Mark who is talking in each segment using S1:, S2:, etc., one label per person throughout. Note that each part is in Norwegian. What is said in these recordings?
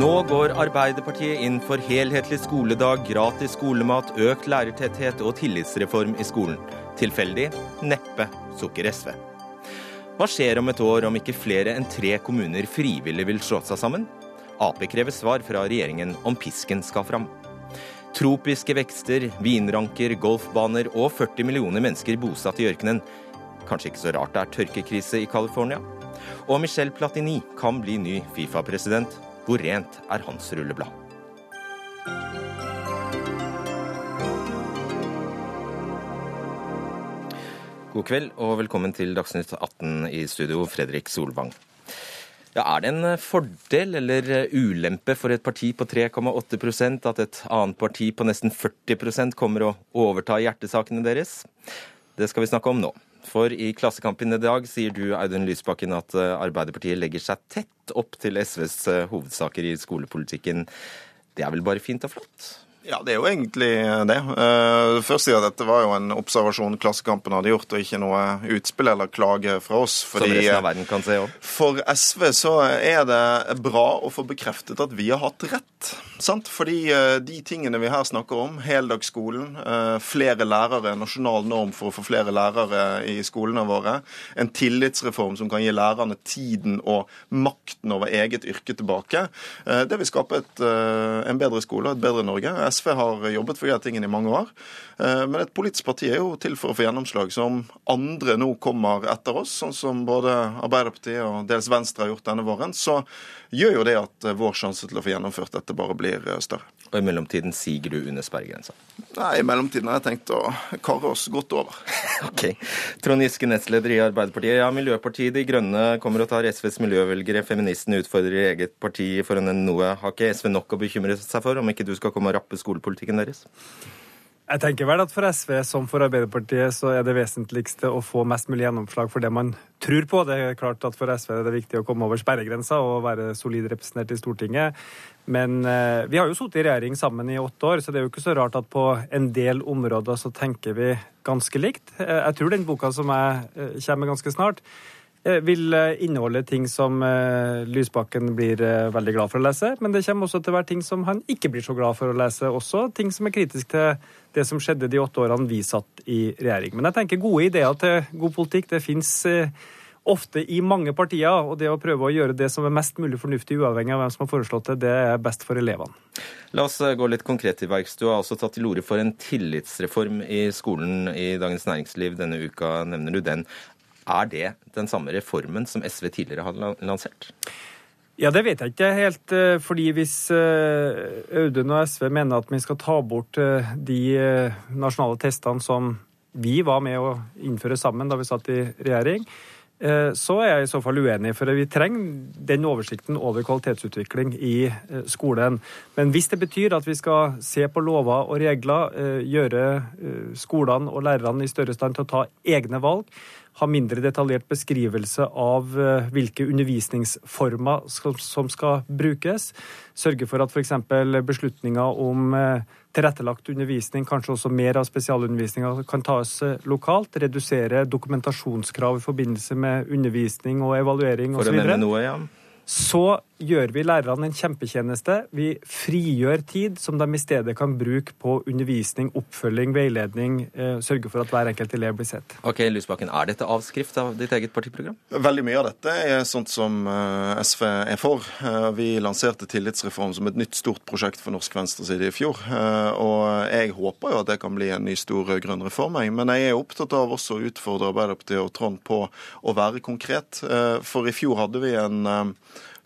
S1: Nå går Arbeiderpartiet inn for helhetlig skoledag, gratis skolemat, økt lærertetthet og tillitsreform i skolen. Tilfeldig? Neppe, sukker SV. Hva skjer om et år om ikke flere enn tre kommuner frivillig vil slå seg sammen? Ap krever svar fra regjeringen om pisken skal fram. Tropiske vekster, vinranker, golfbaner og 40 millioner mennesker bosatt i ørkenen. Kanskje ikke så rart det er tørkekrise i California? Og Michel Platini kan bli ny Fifa-president. Hvor rent er hans rulleblad? God kveld og velkommen til Dagsnytt 18 i studio, Fredrik Solvang. Ja, er det en fordel eller ulempe for et parti på 3,8% at et annet parti på nesten 40% kommer å overta hjertesakene deres? Det skal vi snakke om nå. For i Klassekampen i dag sier du, Audun Lysbakken, at eh, Arbeiderpartiet legger seg tett opp til SVs eh, hovedsaker i skolepolitikken. Det er vel bare fint og flott?
S2: Ja, det er jo egentlig det. Uh, først sier at dette var jo en observasjon Klassekampen hadde gjort, og ikke noe utspill eller klage fra oss.
S1: Fordi, se òg?
S2: For SV så er det bra å få bekreftet at vi har hatt rett. Sant? Fordi uh, de tingene vi her snakker om, heldagsskolen, flere lærere, nasjonal norm for å få flere lærere i skolene våre, en tillitsreform som kan gi lærerne tiden og makten over eget yrke tilbake, det vil skape et, en bedre skole og et bedre Norge. SV har jobbet for de tingene i mange år. Eh, men et politisk parti er jo til for å få gjennomslag som andre nå kommer etter oss, sånn som både Arbeiderpartiet og dels Venstre har gjort denne våren. Så gjør jo det at eh, vår sjanse til å få gjennomført dette bare blir eh, større.
S1: Og i mellomtiden siger du under sperregrensa?
S2: Nei, i mellomtiden har jeg tenkt å karre oss godt over.
S1: ok. Trond Giske, nestleder i Arbeiderpartiet. Ja, Miljøpartiet De Grønne kommer og tar SVs miljøvelgere. Feministene utfordrer eget parti for å nevne noe. Har ikke SV nok å bekymre seg for om ikke du skal komme og rappe skolepolitikken deres?
S3: Jeg tenker vel at For SV som for Arbeiderpartiet så er det vesentligste å få mest mulig gjennomslag for det man tror på. Det er klart at For SV er det viktig å komme over sperregrensa og være solid representert i Stortinget. Men eh, vi har jo sittet i regjering sammen i åtte år, så det er jo ikke så rart at på en del områder så tenker vi ganske likt. Eh, jeg tror den boka som jeg kommer med ganske snart, Eh, vil eh, inneholde ting som eh, Lysbakken blir veldig glad for å lese, men det kommer også til å være ting som han ikke blir så glad for å lese. Også ting som er kritisk til det som skjedde de åtte årene vi satt i regjering. Men jeg tenker gode ideer til god politikk det fins ofte i mange partier, og det å prøve å gjøre det som er mest mulig fornuftig, uavhengig av hvem som har foreslått det, det er best for elevene.
S1: La oss gå litt konkret til verks. Du har altså tatt til orde for en tillitsreform i skolen i Dagens Næringsliv denne uka, nevner du den. Er det den samme reformen som SV tidligere har lansert?
S3: Ja, Det vet jeg ikke helt. Eh, fordi Hvis eh, Audun og SV mener at vi skal ta bort eh, de nasjonale testene som vi var med å innføre sammen da vi satt i regjering, så er jeg i så fall uenig. For vi trenger den oversikten over kvalitetsutvikling i skolen. Men hvis det betyr at vi skal se på lover og regler, gjøre skolene og lærerne i større stand til å ta egne valg, ha mindre detaljert beskrivelse av eh, hvilke undervisningsformer som skal brukes. Sørge for at f.eks. beslutninger om eh, tilrettelagt undervisning, kanskje også mer av spesialundervisninga, kan tas eh, lokalt. Redusere dokumentasjonskrav i forbindelse med undervisning og evaluering osv.
S1: For å nevne noe, ja
S3: så gjør vi lærerne en kjempetjeneste. Vi frigjør tid som de i stedet kan bruke på undervisning, oppfølging, veiledning, eh, sørge for at hver enkelt elev blir sett.
S1: Ok, Lysbakken, Er dette avskrift av ditt eget partiprogram?
S2: Veldig mye av dette er sånt som eh, SV er for. Eh, vi lanserte tillitsreform som et nytt stort prosjekt for norsk venstreside i fjor. Og jeg håper jo at det kan bli en ny stor grønn reform, men jeg er opptatt av også å utfordre Arbeiderpartiet og Trond på å være konkret. For i fjor hadde vi en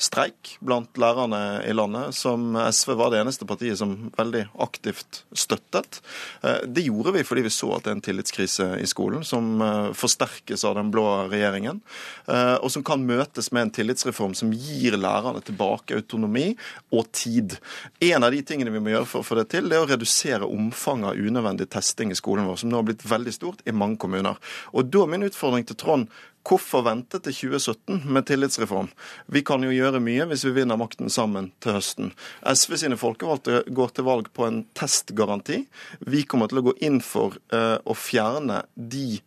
S2: streik blant lærerne i landet, som SV var det eneste partiet som veldig aktivt støttet. Eh, det gjorde vi fordi vi så at det er en tillitskrise i skolen, som eh, forsterkes av den blå regjeringen, eh, og som kan møtes med en tillitsreform som gir lærerne tilbake autonomi og tid. En av de tingene vi må gjøre for å få det til, det er å redusere omfanget av unødvendig testing i skolen vår, som nå har blitt veldig stort i mange kommuner. Og da er min utfordring til Trond Hvorfor vente til 2017 med tillitsreform? Vi kan jo gjøre mye hvis vi vinner makten sammen til høsten. SV sine folkevalgte går til valg på en testgaranti. Vi kommer til å gå inn for uh, å fjerne de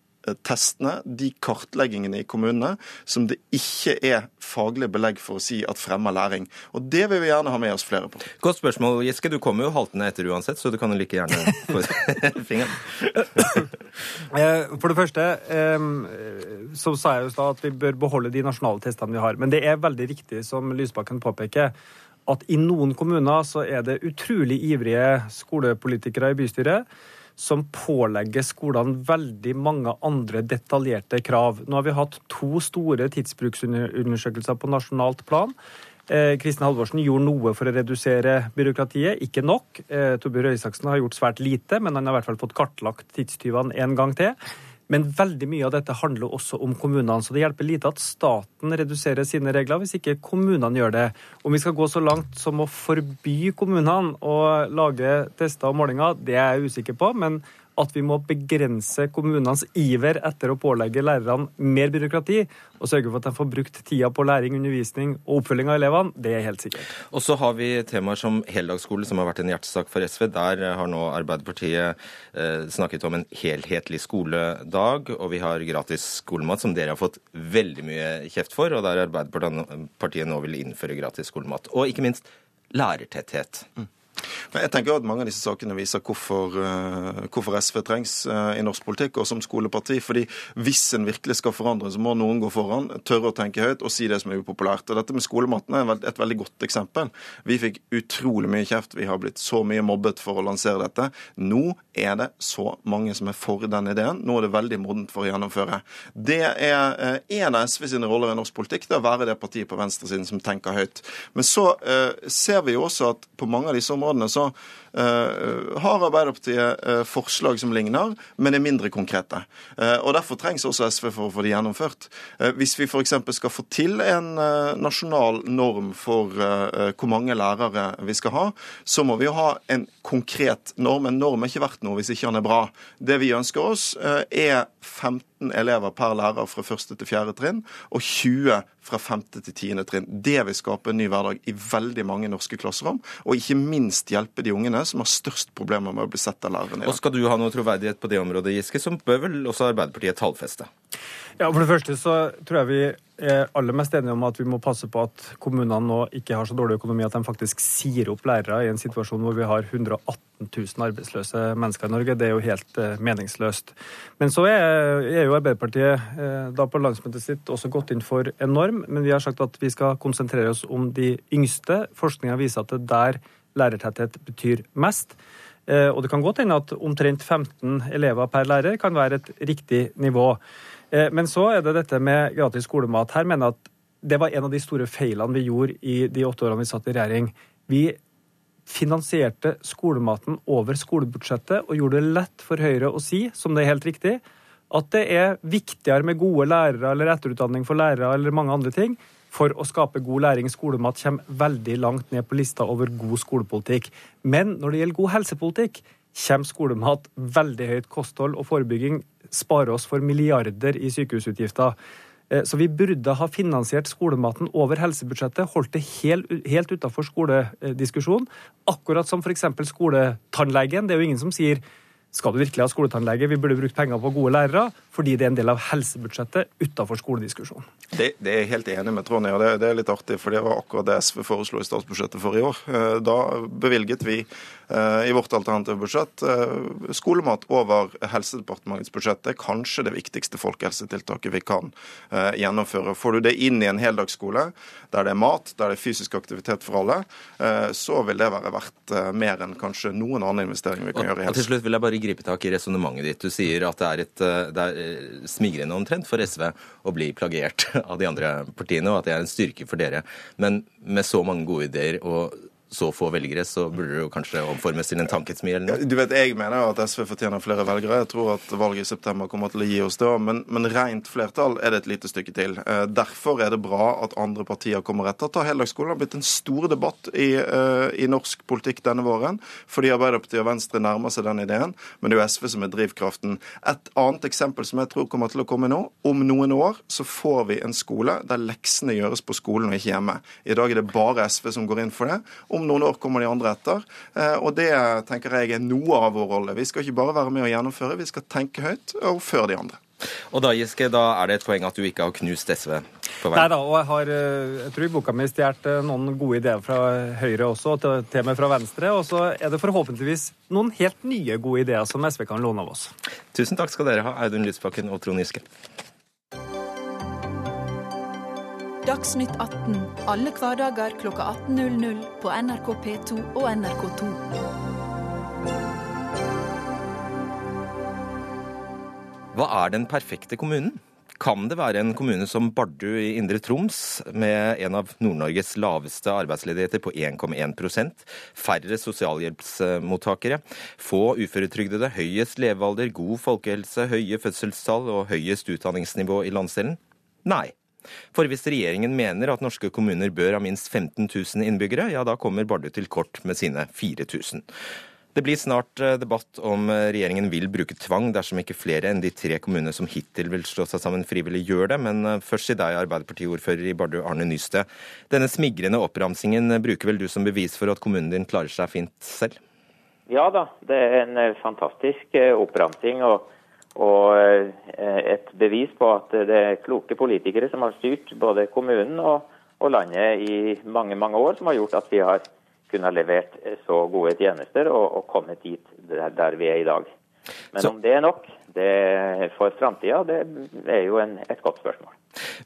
S2: testene, de kartleggingene i kommunene, som det ikke er faglig belegg for å si at fremmer læring. Og Det vil vi gjerne ha med oss flere på.
S1: Godt spørsmål, Giske. Du kommer jo haltende etter uansett, så du kan jo like gjerne få fingeren.
S3: For det første så sa jeg jo da at vi bør beholde de nasjonale testene vi har. Men det er veldig riktig, som Lysbakken påpeker, at i noen kommuner så er det utrolig ivrige skolepolitikere i bystyret som pålegger skolene veldig mange andre detaljerte krav. Nå har vi hatt to store tidsbruksundersøkelser på nasjonalt plan. Eh, Kristin Halvorsen gjorde noe for å redusere byråkratiet, ikke nok. Eh, Torbjørn Røe Isaksen har gjort svært lite, men han har i hvert fall fått kartlagt tidstyvene en gang til. Men veldig mye av dette handler også om kommunene. Så det hjelper lite at staten reduserer sine regler, hvis ikke kommunene gjør det. Om vi skal gå så langt som å forby kommunene å lage tester og målinger, det er jeg usikker på. men at vi må begrense kommunenes iver etter å pålegge lærerne mer byråkrati, og sørge for at de får brukt tida på læring, undervisning og oppfølging av elevene, det er helt sikkert.
S1: Og så har vi temaer som heldagsskole, som har vært en hjertesak for SV. Der har nå Arbeiderpartiet eh, snakket om en helhetlig skoledag, og vi har gratis skolemat, som dere har fått veldig mye kjeft for, og der Arbeiderpartiet nå vil innføre gratis skolemat. Og ikke minst lærertetthet. Mm.
S2: Jeg tenker at Mange av disse sakene viser hvorfor, uh, hvorfor SV trengs uh, i norsk politikk og som skoleparti. fordi Hvis en virkelig skal forandre, så må noen gå foran, tørre å tenke høyt og si det som er upopulært. Og Dette med skolematten er et veldig godt eksempel. Vi fikk utrolig mye kjeft. Vi har blitt så mye mobbet for å lansere dette. Nå er det så mange som er for den ideen. Nå er det veldig modent for å gjennomføre. Det er uh, en av SV sine roller i norsk politikk, det å være det partiet på venstresiden som tenker høyt. Men så ser vi jo også at på mange av disse områdene områdene så har Arbeiderpartiet uh, forslag som ligner, men er mindre konkrete. Uh, og Derfor trengs også SV for å få det gjennomført. Hvis vi f.eks. skal få til en nasjonal norm for hvor mange lærere vi skal ha, så må vi jo ha en konkret norm. En norm er ikke verdt noe hvis ikke den er bra. Det vi ønsker oss, er 15 elever per lærer fra første til fjerde trinn, og 20 fra femte til tiende trinn. Det vil skape en ny hverdag i veldig mange norske klasserom, og ikke minst hjelpe de ungene som har størst problemer med å bli sett av lærerne.
S1: Og skal du ha noe troverdighet på det området, Giske, som bør vel også Arbeiderpartiet tallfeste?
S3: Ja, For det første så tror jeg vi er aller mest enige om at vi må passe på at kommunene nå ikke har så dårlig økonomi at de faktisk sier opp lærere i en situasjon hvor vi har 118 000 arbeidsløse mennesker i Norge. Det er jo helt eh, meningsløst. Men så er, er jo Arbeiderpartiet eh, da på landsmøtet sitt også gått inn for en norm, men vi har sagt at vi skal konsentrere oss om de yngste. Forskninga viser at det der lærertetthet betyr mest. Eh, og det kan godt hende at omtrent 15 elever per lærer kan være et riktig nivå. Eh, men så er det dette med gratis skolemat. Her mener jeg at det var en av de store feilene vi gjorde i de åtte årene vi satt i regjering. Vi finansierte skolematen over skolebudsjettet og gjorde det lett for Høyre å si, som det er helt riktig, at det er viktigere med gode lærere eller etterutdanning for lærere eller mange andre ting for å skape god læring. Skolemat kommer veldig langt ned på lista over god skolepolitikk. Men når det gjelder god helsepolitikk, kommer skolemat veldig høyt. Kosthold og forebygging sparer oss for milliarder i sykehusutgifter. Eh, så vi burde ha finansiert skolematen over helsebudsjettet, holdt det helt, helt utafor skolediskusjonen. Akkurat som f.eks. skoletannlegen. Det er jo ingen som sier skal du virkelig ha skoletannlege? Vi burde brukt penger på gode lærere, fordi det er en del av helsebudsjettet utafor skolediskusjonen.
S2: Det, det, er jeg helt enig med Tronny, og det, det, er litt artig, for det var akkurat det SV foreslo i statsbudsjettet for i år. Eh, da bevilget vi i vårt alternative budsjett eh, skolemat over Helsedepartementets budsjett. Det er kanskje det viktigste folkehelsetiltaket vi kan gjennomføre. Får du det inn i en heldagsskole der det er mat, der det er fysisk aktivitet for alle, så vil det være verdt mer enn kanskje noen annen investering vi kan og, gjøre i helse.
S1: Og til slutt vil jeg bare gripe tak i resonnementet ditt. Du sier at det er, et, det er smigrende omtrent for SV å bli plagiert av de andre partiene, og at det er en styrke for dere. Men med så mange gode ideer og så få velgere, så burde det jo kanskje omformes til en tankesmi eller noe?
S2: Du vet, Jeg mener jo at SV fortjener flere velgere. Jeg tror at valget i september kommer til å gi oss det. Men, men rent flertall er det et lite stykke til. Eh, derfor er det bra at andre partier kommer etter. Ta heldagsskolen har blitt en stor debatt i, uh, i, norsk politikk denne våren, fordi Arbeiderpartiet og Venstre nærmer seg den ideen. Men det er jo SV som er drivkraften. Et annet eksempel som jeg tror kommer til å komme nå. Om noen år så får vi en skole der leksene gjøres på skolen og ikke hjemme. I dag er det bare SV som går inn for det. Om noen år kommer de andre etter. Eh, og det tenker jeg er noe av vår rolle. Vi skal ikke bare være med å gjennomføre, vi skal tenke høyt og føre de andre.
S1: Og da, Giske, da er det et poeng at du ikke har knust SV på
S3: veien? Nei da, og jeg har eh, jeg tror i boka mi stjålet eh, noen gode ideer fra Høyre også, til, til og med fra Venstre. Og så er det forhåpentligvis noen helt nye gode ideer som SV kan låne av oss.
S1: Tusen takk skal dere ha, Audun Lysbakken og Trond Giske.
S4: Dagsnytt 18 alle hverdager kl 18.00 på NRK P2 og NRK2.
S1: Hva er den perfekte kommunen? Kan det være en kommune som Bardu i Indre Troms, med en av Nord-Norges laveste arbeidsledigheter på 1,1% færre sosialhjelpsmottakere, få uføretrygdede, høyest levealder, god folkehelse, høye fødselstall og høyest utdanningsnivå i landsdelen? Nei. For hvis regjeringen mener at norske kommuner bør ha minst 15 000 innbyggere, ja da kommer Bardu til kort med sine 4000. Det blir snart eh, debatt om eh, regjeringen vil bruke tvang dersom ikke flere enn de tre kommunene som hittil vil slå seg sammen frivillig, gjør det. Men eh, først til deg, Arbeiderpartiordfører i Bardu, Arne Nystø. Denne smigrende oppramsingen bruker vel du som bevis for at kommunen din klarer seg fint selv?
S5: Ja da, det er en fantastisk oppramsing. og, og et bevis på at det er kloke politikere som har styrt både kommunen og, og landet i mange mange år, som har gjort at vi har kunnet levert så gode tjenester og, og kommet dit der, der, vi er i dag. Men så... om det er nok det for framtida, det er jo en, et godt spørsmål.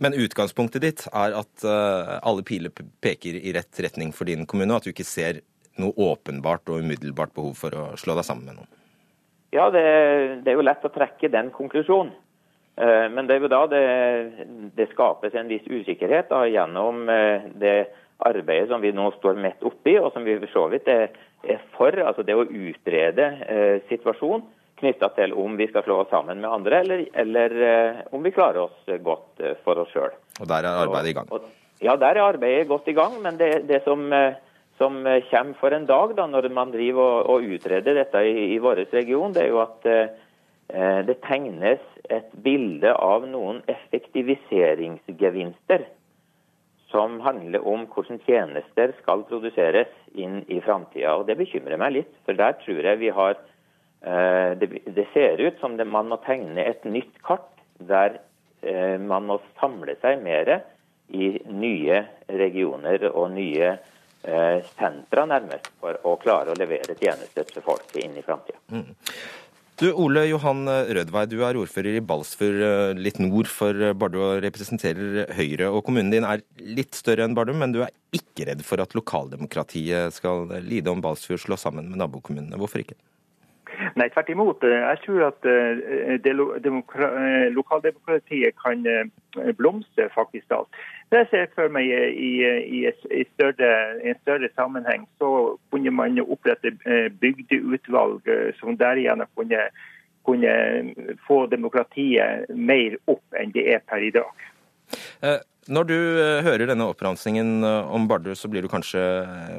S1: Men utgangspunktet ditt er at uh, alle piler peker i rett retning for din kommune, og at du ikke ser noe åpenbart og umiddelbart behov for å slå deg sammen med noen?
S5: Ja, det, det er jo lett å trekke den konklusjonen. Uh, men det er jo da det, det skapes en viss usikkerhet da, gjennom uh, det arbeidet som vi nå står midt oppi, og som vi for så vidt er, er for. Altså det å utrede eh, situasjonen knytta til om vi skal slå oss sammen med andre, eller, eller eh, om vi klarer oss godt eh, for oss sjøl.
S1: Og der er arbeidet i gang? Og,
S5: ja, der er arbeidet godt i gang. Men det, det som, eh, som, kommer for en dag da, når man driver og, utreder dette i, i vår region, det er jo at eh, det tegnes et bilde av noen effektiviseringsgevinster som handler om hvordan tjenester skal produseres inn i framtida. Det bekymrer meg litt, for der tror jeg vi har eh, Det ser ut som man må tegne et nytt kart der eh, man må samle seg mer i nye regioner og nye eh, sentra, nærmest, for å klare å levere tjenester til folket inn i framtida. Mm.
S1: Du, Ole Johan Rødvei, du er ordfører i Balsfjord, eh, litt nord for eh, Bardu og representerer Høyre. og Kommunen din er litt større enn Bardu, men du er ikke redd for at lokaldemokratiet skal lide om Balsfjord slås sammen med nabokommunene. Hvorfor ikke?
S6: Nei, tvert imot. Jeg tror at eh, det lokaldemokratiet kan blomstre faktisk da. Det ser for meg i, i, i større, en større sammenheng, så kunne man opprette eh, bygdeutvalg eh, som derigjennom kunne, kunne få demokratiet mer opp enn det er per i dag.
S1: Eh, når du hører denne oppramsingen om Bardu, så blir du kanskje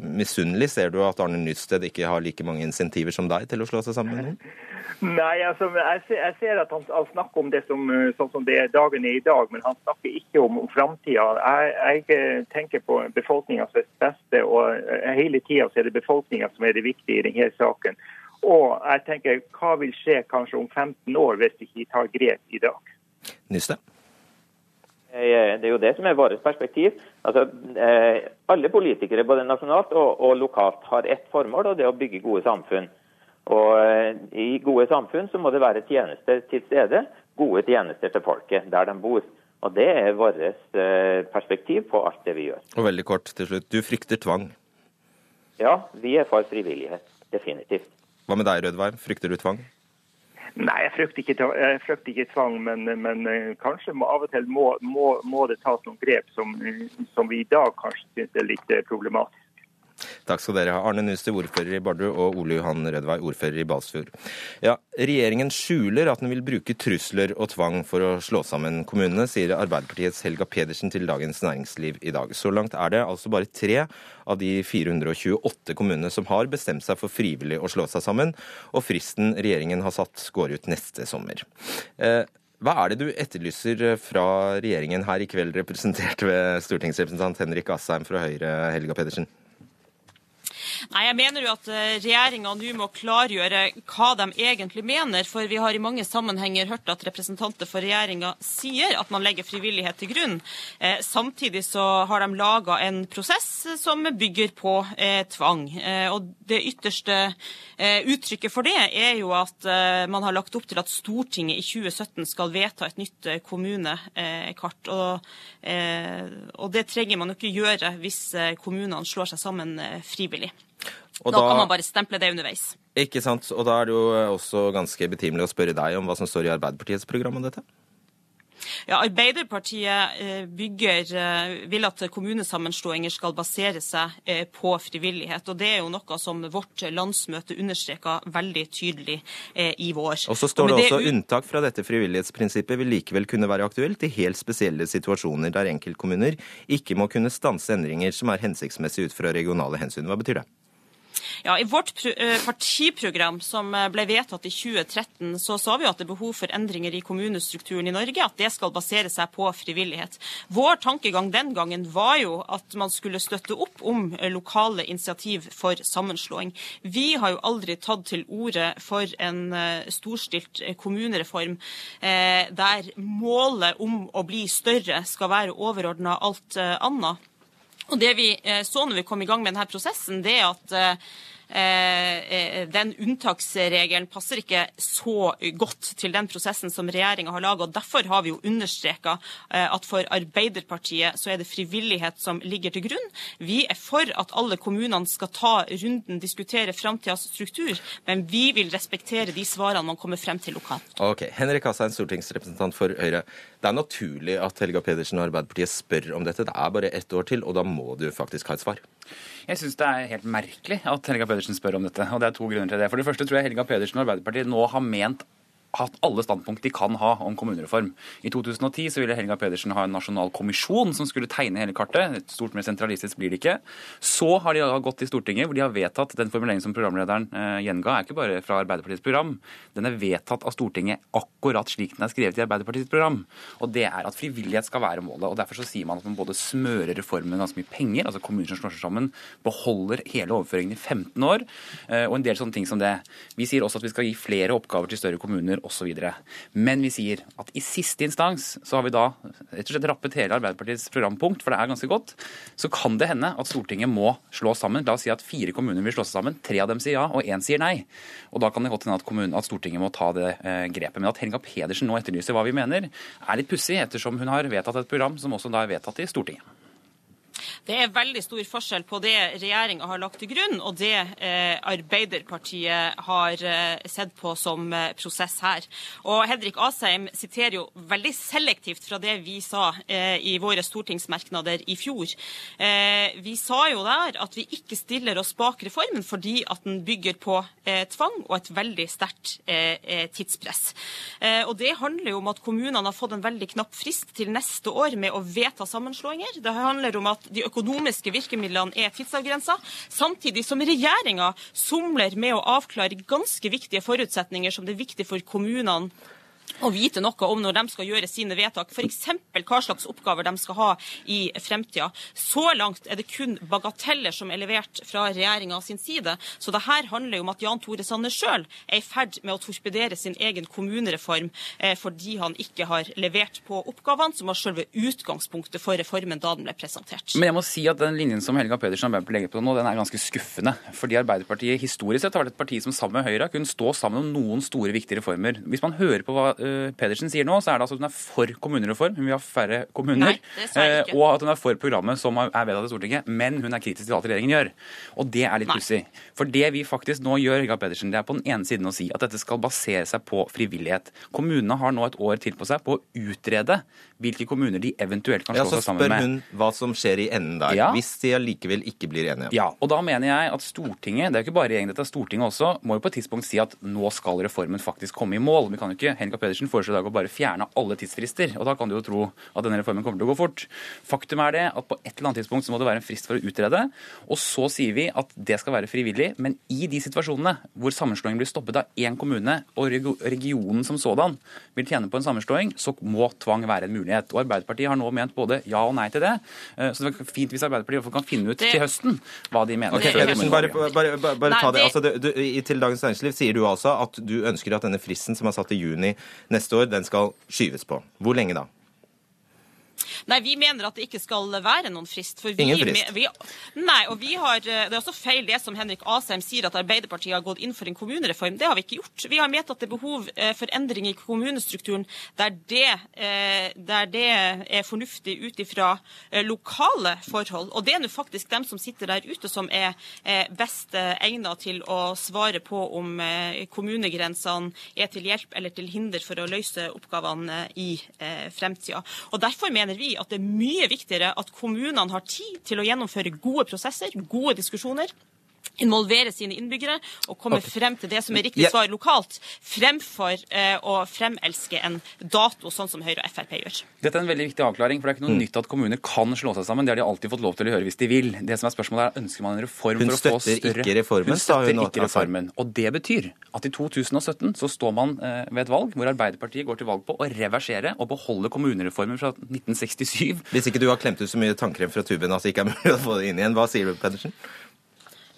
S1: misunnelig. Ser du at Arne Nysted ikke har like mange insentiver som deg til å slå seg sammen med noen?
S6: Nei, altså, jeg, ser, at han, han, snakker om det som, eh, sånn som det er dagen er i dag, men han snakker ikke om, om framtida. Jeg, jeg, eh, tenker på befolkningas beste, og eh, hele tida er det befolkninga som er det viktige i denne saken. Og jeg tenker, hva vil skje kanskje om 15 år hvis vi ikke tar grep i dag?
S1: Nyste?
S5: Det er jo det som er vårt perspektiv. Altså, alle politikere, både nasjonalt og, og lokalt, har ett formål, og det er å bygge gode samfunn. Og eh, I gode samfunn så må det være tjenester til stede, gode tjenester til folket der de bor. Og Det er vårt eh, perspektiv på alt det vi gjør.
S1: Og veldig kort til slutt, Du frykter tvang?
S5: Ja, vi er for frivillighet. Definitivt.
S1: Hva med deg, Rødveig? Frykter du tvang?
S6: Nei, jeg frykter ikke, jeg frykter ikke tvang, men, men, eh, kanskje må, av og til må, må, må, det tas noen grep som, som vi i dag kanskje syns er litt problematisk.
S1: Takk skal dere ha. Arne Nuster, ordfører i Bardu, og Ole Johan Rødvei, ordfører i Balsfjord. Ja, regjeringen skjuler at den vil bruke trusler og tvang for å slå sammen kommunene, sier Arbeiderpartiets Helga Pedersen til Dagens Næringsliv i dag. Så langt er det altså bare tre av de 428 kommunene som har bestemt seg for frivillig å slå seg sammen, og fristen regjeringen har satt går ut neste sommer. Eh, hva er det du etterlyser fra regjeringen her i kveld, representert ved stortingsrepresentant Henrik Asheim fra Høyre, Helga Pedersen?
S7: Nei, Jeg mener jo at eh, regjeringa nå må klargjøre hva de egentlig mener. For vi har i mange sammenhenger hørt at representanter for regjeringa sier at man legger frivillighet til grunn. Eh, samtidig så har de laga en prosess som bygger på eh, tvang. Og det ytterste uttrykket for det er jo at man har lagt opp til at Stortinget i 2017 skal vedta et nytt kommunekart. Og, og det trenger man jo ikke gjøre hvis kommunene slår seg sammen frivillig. Da, da, kan man bare stemple det underveis.
S1: Ikke sant. Og da er det jo også ganske betimelig å spørre deg om hva som står i Arbeiderpartiets program om dette?
S7: Ja, Arbeiderpartiet eh, bygger, eh, vil at kommunesammenslåinger skal basere seg eh, på frivillighet. og Det er jo noe som vårt landsmøte understreka veldig tydelig i vår.
S1: Og så står det også det... unntak fra dette frivillighetsprinsippet vil likevel kunne være aktuelt i helt spesielle situasjoner der enkeltkommuner ikke må kunne stanse endringer som er hensiktsmessige ut fra regionale hensyn. Hva betyr det?
S7: Ja, I vårt eh, partiprogram som eh, ble vedtatt i 2013, så sa vi at det er behov for endringer i kommunestrukturen i Norge, at det skal basere seg på frivillighet. Vår tankegang den gangen var jo at man skulle støtte opp om eh, lokale initiativ for sammenslåing. Vi har jo aldri tatt til orde for en storstilt kommunereform der målet om å bli større skal være overordna alt annet. Og Det vi så når vi kom i gang med denne prosessen, det er at den unntaksregelen passer ikke så godt til den prosessen som regjeringa har laga. Derfor har vi jo understreka eh, at for Arbeiderpartiet så er det frivillighet som ligger til grunn. Vi er for at alle kommunene skal ta runden, diskutere framtidas struktur, men vi vil respektere de svarene man kommer frem til lokalt.
S1: Ok, Henrik Asheim, stortingsrepresentant for Høyre. Det er naturlig at Helga Pedersen og Arbeiderpartiet spør om dette. Det er bare ett år til, og da må du faktisk ha et svar.
S8: Jeg syns det er helt merkelig at Helga Pedersen spør om dette. og det er to grunner til det. For det første tror jeg Helga Pedersen og Arbeiderpartiet nå har ment hatt alle standpunkt de kan ha om kommunereform. I 2010 så ville Helga Pedersen ha en nasjonal kommisjon som skulle tegne hele kartet. Et stort mer sentralistisk blir det ikke. Så har de gått til Stortinget hvor de har vedtatt den formuleringen som programlederen eh, gjenga, er ikke bare fra Arbeiderpartiets program. Den er vedtatt av Stortinget akkurat slik den er skrevet i Arbeiderpartiets program. Og det er at frivillighet skal være målet. og Derfor så sier man at man både smører reformen med ganske mye penger, altså kommuner som slår seg sammen, beholder hele overføringen i 15 år, eh, og en del sånne ting som det. Vi sier også at vi skal gi flere oppgaver til større kommuner osv. Men vi sier at i siste instans så har vi da rett og slett rappet hele Arbeiderpartiets programpunkt, for det er ganske godt. Så kan det hende at Stortinget må slå sammen. La oss si at fire kommuner vil slå seg sammen. Tre av dem sier ja, og én sier nei. Og da kan det godt hende at, kommunen, at Stortinget må ta det eh, grepet. Men at Helga Pedersen nå etterlyser hva vi mener, er litt pussig, ettersom hun har vedtatt et program som også da er vedtatt i Stortinget.
S7: Det er veldig stor forskjell på det regjeringa har lagt til grunn, og det eh, Arbeiderpartiet har eh, sett på som eh, prosess her. Og Hedrik Asheim siterer jo veldig selektivt fra det vi sa eh, i våre stortingsmerknader i fjor. Eh, vi sa jo der at vi ikke stiller oss bak reformen fordi at den bygger på eh, tvang og et veldig sterkt tidspress. og det handler jo om at kommunene har fått en veldig knapp frist til neste år med å vedta sammenslåinger. Det handler om at de økonomiske virkemidlene er tidsavgrensa, samtidig som regjeringa somler med å avklare ganske viktige forutsetninger som det er viktig for kommunene å vite noe om når de skal gjøre sine vedtak, f.eks. hva slags oppgaver de skal ha i fremtida. Så langt er det kun bagateller som er levert fra regjeringa sin side. Så det her handler jo om at Jan Tore Sanner sjøl er i ferd med å torpedere sin egen kommunereform eh, fordi han ikke har levert på oppgavene som var selve utgangspunktet for reformen da den ble presentert.
S8: Men jeg må si at den linjen som Helga Pedersen Arbeiderpartiet legger på nå, den er ganske skuffende. Fordi Arbeiderpartiet historisk sett har vært et parti som sammen med Høyre kunne stå sammen om noen store, viktige reformer. Hvis man hører på hva Pedersen sier nå, så er det altså at hun er for kommunereform, hun vil ha færre kommuner. Nei, uh, og at hun er for programmet som er vedtatt i Stortinget, men hun er kritisk til alt regjeringen gjør. Og det er litt pussig. For det vi faktisk nå gjør, Helga Pedersen, det er på den ene siden å si at dette skal basere seg på frivillighet. Kommunene har nå et år til på seg på å utrede hvilke kommuner de eventuelt kan slå ja, seg sammen med.
S1: Så spør hun hva som skjer i enden der, ja. hvis de allikevel ikke blir enige.
S8: Ja, og da mener jeg at Stortinget, det er jo ikke bare regjeringen, dette er Stortinget også, må jo på et tidspunkt si at nå skal reformen faktisk komme i mål. Vi kan jo ikke Helga Pedersen Pedersen foreslår i dag å bare fjerne alle tidsfrister. og Da kan du jo tro at denne reformen kommer til å gå fort. Faktum er det at på et eller annet tidspunkt så må det være en frist for å utrede. Og så sier vi at det skal være frivillig. Men i de situasjonene hvor sammenslåingen blir stoppet av én kommune, og regionen som sådan vil tjene på en sammenslåing, så må tvang være en mulighet. Og Arbeiderpartiet har nå ment både ja og nei til det. Eh, så det er fint hvis Arbeiderpartiet kan finne ut det... til høsten hva de mener.
S1: Okay, Pedersen, bare, bare, bare, bare ta det. Altså, du, du, til Dagens Næringsliv sier du altså at du ønsker at denne fristen som er satt i juni neste år, den skal skyves på. Hvor lenge da?
S7: Nei, vi mener at det ikke skal være noen frist.
S1: For vi, Ingen frist?
S7: Vi, nei, og vi har, Det er også feil det som Henrik Asheim sier, at Arbeiderpartiet har gått inn for en kommunereform. Det har vi ikke gjort. Vi har ment at det er behov eh, for endring i kommunestrukturen der det, eh, der det er fornuftig ut ifra eh, lokale forhold. Og det er nå faktisk dem som sitter der ute som er best egnet til å svare på om kommunegrensene er til hjelp eller til hinder for å løse oppgavene i fremtida. Og Derfor mener vi at det er mye viktigere at kommunene har tid til å gjennomføre gode prosesser, gode diskusjoner involvere sine innbyggere og komme frem til det som er riktig svar lokalt, fremfor eh, å fremelske en dato, sånn som Høyre og Frp gjør.
S8: Dette er en veldig viktig avklaring, for det er ikke noe mm. nytt at kommuner kan slå seg sammen. Det har de alltid fått lov til å gjøre hvis de vil. Det som er spørsmålet er, Ønsker man en reform
S1: hun
S8: for å få større
S1: Hun støtter ikke reformen,
S8: Hun støtter ikke reformen. Og det betyr at i 2017 så står man eh, ved et valg hvor Arbeiderpartiet går til valg på å reversere og beholde kommunereformen fra 1967.
S1: Hvis ikke du har klemt ut så mye tannkrem fra tuben at det ikke er mulig å få det inn igjen, hva sier du, Pedersen?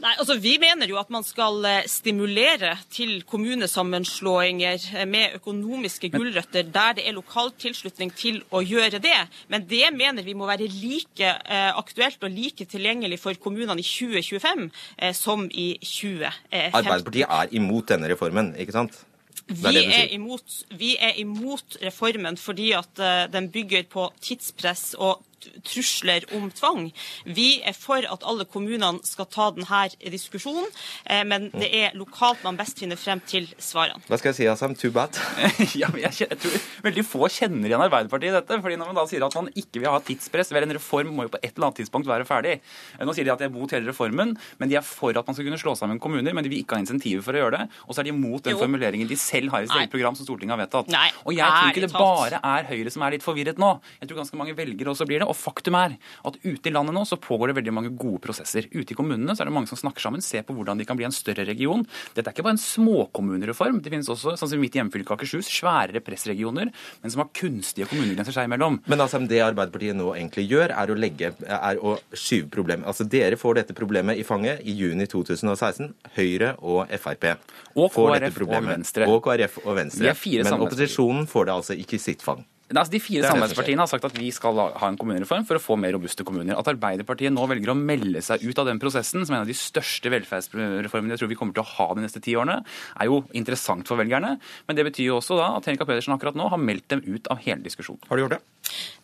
S7: Nei, altså Vi mener jo at man skal eh, stimulere til kommunesammenslåinger eh, med økonomiske gulrøtter der det er lokal tilslutning til å gjøre det. Men det mener vi må være like eh, aktuelt og like tilgjengelig for kommunene i 2025 som i 2015.
S1: Arbeiderpartiet er imot denne reformen, ikke sant?
S7: Vi er, imot, vi er, imot, reformen fordi at den bygger på tidspress og trusler om tvang. Vi er for at alle kommunene skal ta denne diskusjonen, eh, men det er lokalt man best finner frem til svarene.
S1: Hva skal jeg si, Assam? Too bad?
S8: ja, jeg, jeg, tror veldig få kjenner igjen Arbeiderpartiet i dette. fordi Når man da sier at man ikke vil ha tidspress, vel, en reform må jo på et eller annet tidspunkt være ferdig. Eh, nå sier de at de er mot hele reformen, men de er for at man skal kunne slå sammen kommuner, men de vil ikke ha insentiver for å gjøre det. Og så er de mot den jo. formuleringen de selv har i sitt eget program som Stortinget har vedtatt.
S7: Nei.
S8: Og jeg tror ikke det bare er Høyre som er litt forvirret nå. Jeg tror ganske mange velgere også blir det. Og faktum er at ute i landet nå så pågår det veldig mange gode prosesser. Ute i kommunene så er det mange som snakker sammen, ser på hvordan de kan bli en større region. Dette er ikke bare en småkommunereform. Det finnes også, sånn som i mitt hjemfylke Akershus, sværere pressregioner, men som har kunstige kommunegrenser seg imellom.
S1: Men altså, det Arbeiderpartiet nå egentlig gjør, er å, legge, er å skyve problemet. Altså, Dere får dette problemet i fanget i juni 2016. Høyre og Frp
S8: og KrF og Venstre.
S1: Og KrF og Venstre. Men opposisjonen får det altså ikke i sitt fang.
S8: Altså, de fire samarbeidspartiene har sagt at vi skal ha en kommunereform for å få mer robuste kommuner. At Arbeiderpartiet nå velger å melde seg ut av den prosessen, som er en av de største velferdsreformene jeg tror vi kommer til å ha de neste ti årene, er jo interessant for velgerne. Men det betyr jo også da at Henrika Pedersen akkurat nå har meldt dem ut av hele diskusjonen.
S1: Har du gjort det?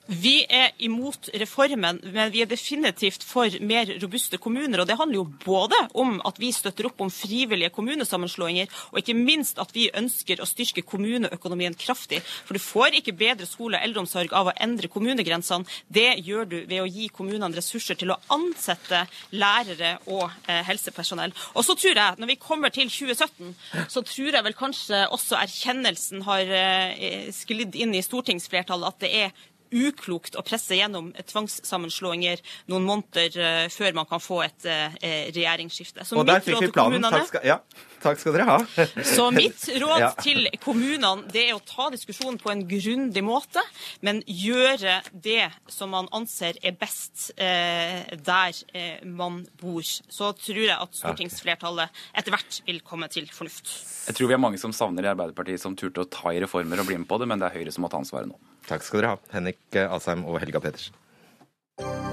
S7: Vi er imot reformen, men vi er definitivt for mer robuste kommuner. og Det handler jo både om at vi støtter opp om frivillige kommunesammenslåinger, og ikke minst at vi ønsker å styrke kommuneøkonomien kraftig. For du får ikke bedre skole og eldreomsorg av å endre kommunegrensene. Det gjør du ved å gi kommunene ressurser til å ansette lærere og eh, helsepersonell. Og så tror jeg, når vi kommer til 2017, så tror jeg vel kanskje også erkjennelsen har eh, sklidd inn i stortingsflertallet at det er uklokt å presse gjennom tvangssammenslåinger noen måneder uh, før man kan få et uh, regjeringsskifte.
S1: Så og der fikk vi planen. Takk skal, ja, takk skal, dere ha.
S7: så mitt råd ja. til kommunene det er å ta diskusjonen på en grundig måte, men gjøre det som man anser er best eh, der man bor. Så tror jeg at stortingsflertallet etter hvert vil komme til fornuft.
S8: Jeg tror vi er mange som savner i Arbeiderpartiet som turte å ta i reformer og bli med på det, men det er Høyre som må ta ansvaret nå.
S1: Takk skal dere ha, Henrik Asheim og Helga Petersen.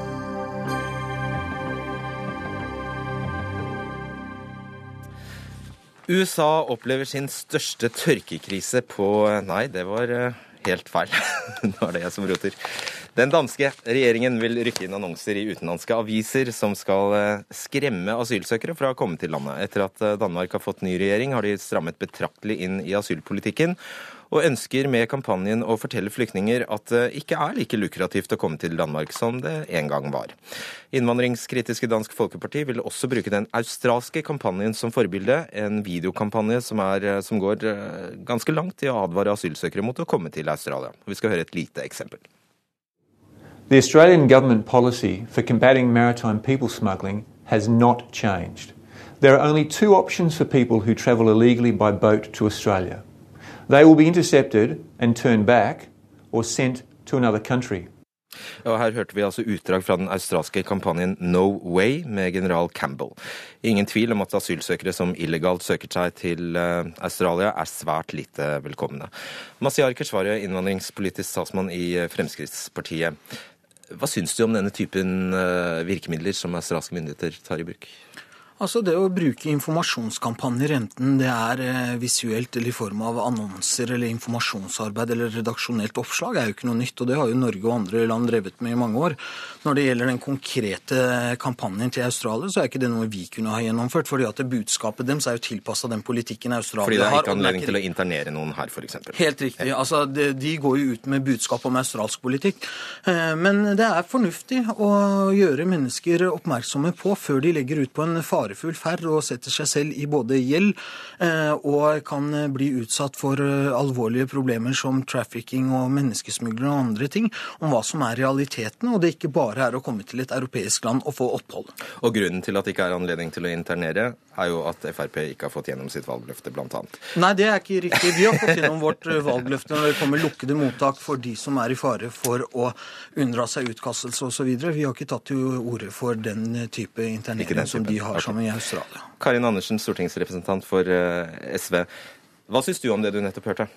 S1: USA opplever sin største tørkekrise på Nei, det var eh, helt feil. Nå er det jeg som roter. Den danske regjeringen vil rykke inn annonser i utenlandske aviser som skal eh, skremme asylsøkere fra å komme til landet. Etter at eh, Danmark har fått ny regjering, har de strammet betraktelig inn i asylpolitikken. Og ønsker med kampanjen å fortelle flyktninger at det ikke er like lukrativt å komme til Danmark som det en gang var. Innvandringskritiske Dansk Folkeparti vil også bruke den australske kampanjen som forbilde, en videokampanje som, er, som går eh, ganske langt i å advare asylsøkere mot å komme til Australia. Vi skal høre et lite eksempel.
S9: The Australian government policy for combating maritime people smuggling has not changed. There are only two options for people who travel illegally by boat to Australia. They will be intercepted and turned back or sent to another country.
S1: Og Her hørte vi altså utdrag fra den australske kampanjen No Way med general Campbell. Ingen tvil om at asylsøkere som illegalt søker seg til eh, Australia, er svært lite velkomne. Masiar Keshvari, innvandringspolitisk statsmann i eh, Fremskrittspartiet. Hva syns du om denne typen eh, virkemidler som australske myndigheter tar i bruk?
S10: Altså Det å bruke informasjonskampanjer, enten det er eh, visuelt eller i form av annonser eller informasjonsarbeid eller redaksjonelt oppslag, er jo ikke noe nytt. og Det har jo Norge og andre land drevet med i mange år. Når det gjelder den konkrete kampanjen til Australia, så er ikke det noe vi kunne ha gjennomført. fordi at budskapet deres er jo tilpassa den politikken Australia har.
S1: Fordi det er ikke anledning til å internere noen her, f.eks.?
S10: Helt riktig. altså De går jo ut med budskap om australsk politikk. Eh, men det er fornuftig å gjøre mennesker oppmerksomme på før de legger ut på en fare farefull ferd og setter seg selv i både gjeld eh, og kan bli utsatt for eh, alvorlige problemer som trafficking og menneskesmugler og andre ting, om hva som er realiteten, og det ikke bare er å komme til et europeisk land og få opphold.
S1: Og grunnen til at det ikke er anledning til å internere, er jo at Frp ikke har fått gjennom sitt valgløfte, bl.a.
S10: Nei, det er ikke riktig. Vi har fått gjennom vårt eh, valgløfte når det kommer lukkede mottak for de som er i fare for å unndra seg utkastelse osv. Vi har ikke tatt til orde for den type internering som de har som i Australia.
S1: Karin Andersen, stortingsrepresentant for eh, SV. Hva syns du om det du nettopp hørte?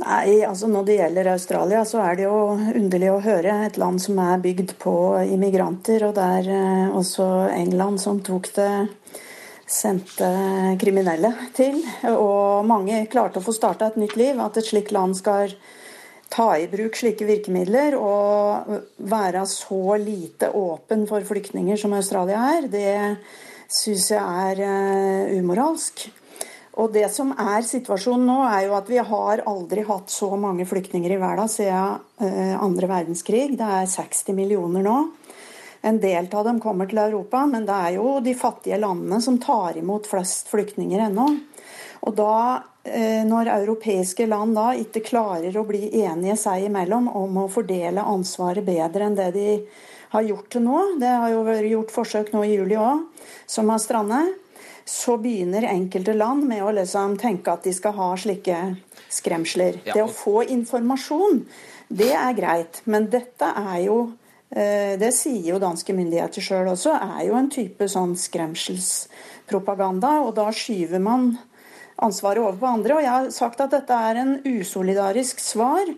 S11: Nei, altså Når det gjelder Australia, så er det jo underlig å høre et land som er bygd på immigranter, og det er eh, også England som tok det sendte kriminelle til. Og mange klarte å få starta et nytt liv. At et slikt land skal ta i bruk slike virkemidler og være så lite åpen for flyktninger som Australia er, det syns jeg er uh, umoralsk. Og det som er situasjonen nå, er jo at vi har aldri hatt så mange flyktninger i verden siden uh, andre verdenskrig. Det er 60 millioner nå. En del av dem kommer til Europa, men det er jo de fattige landene som tar imot flest flyktninger ennå. Og da Eh, når europeiske land da ikke klarer å bli enige seg imellom om å fordele ansvaret bedre enn det de har gjort til nå, det har jo vært gjort forsøk nå i juli òg, som har strandet, så begynner enkelte land med å liksom tenke at de skal ha slike skremsler. Ja. Det å få informasjon, det er greit. Men dette er jo eh, det sier jo danske myndigheter sjøl også, er jo en type sånn skremselspropaganda. Og da skyver man ansvaret over på andre. Og jeg har sagt at dette er en usolidarisk svar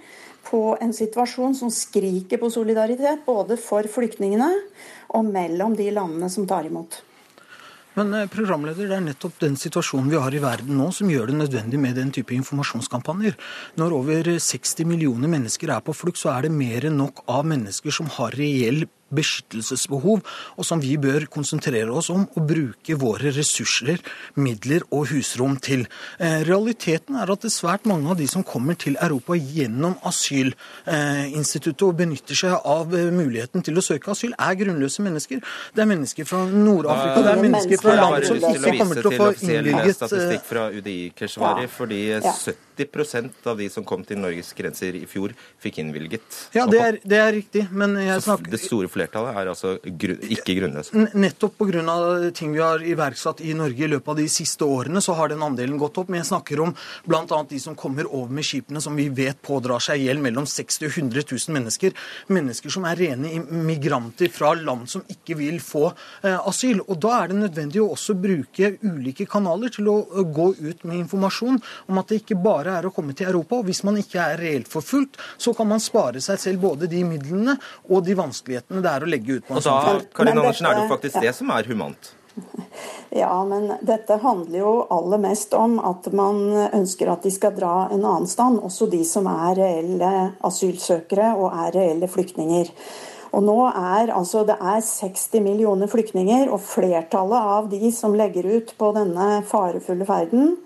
S11: på en situasjon som skriker på solidaritet, både for flyktningene og mellom de landene som tar imot.
S10: Men eh, programleder, det er nettopp den situasjonen vi har i verden nå som gjør det nødvendig med den type informasjonskampanjer. Når over 60 millioner mennesker er på flukt, så er det mer enn nok av mennesker som har reell beskyttelsesbehov, og som vi bør konsentrere oss om og bruke våre ressurser, midler og husrom til. Eh, realiteten er at det er svært mange av de som kommer til Europa gjennom asylinstituttet og benytter seg av eh, muligheten til å søke asyl, er grunnløse mennesker. Det er mennesker fra Nord-Afrika, det er mennesker fra land som ikke kommer til å få innvilget
S1: statistikk fra UDI, Keshvari, fordi 70% av de som kom til Norges grenser i fjor, fikk innvilget
S10: Ja, det er, det er riktig, men jeg snakker
S1: flertallet er altså ikke grunnløse?
S10: Nettopp pga. ting vi har iverksatt i Norge i løpet av de siste årene, så har den andelen gått opp. Men jeg snakker om bl.a. de som kommer over med skipene, som vi vet pådrar seg gjeld mellom 60 og 100 000 mennesker. Mennesker som er rene migranter fra land som ikke vil få eh, asyl. Og da er det nødvendig å også bruke ulike kanaler til å gå ut med informasjon om at det ikke bare er å komme til Europa. og Hvis man ikke er reelt forfulgt, så kan man spare seg selv både de midlene og de vanskelighetene det er å legge ut på
S1: en og da, Karin Andersen, er det jo faktisk det som er humant?
S11: Ja, men dette handler jo aller mest om at man ønsker at de skal dra en annen stand, også de som er reelle asylsøkere og er reelle flyktninger. Og nå er altså Det er 60 millioner flyktninger, og flertallet av de som legger ut på denne farefulle ferden,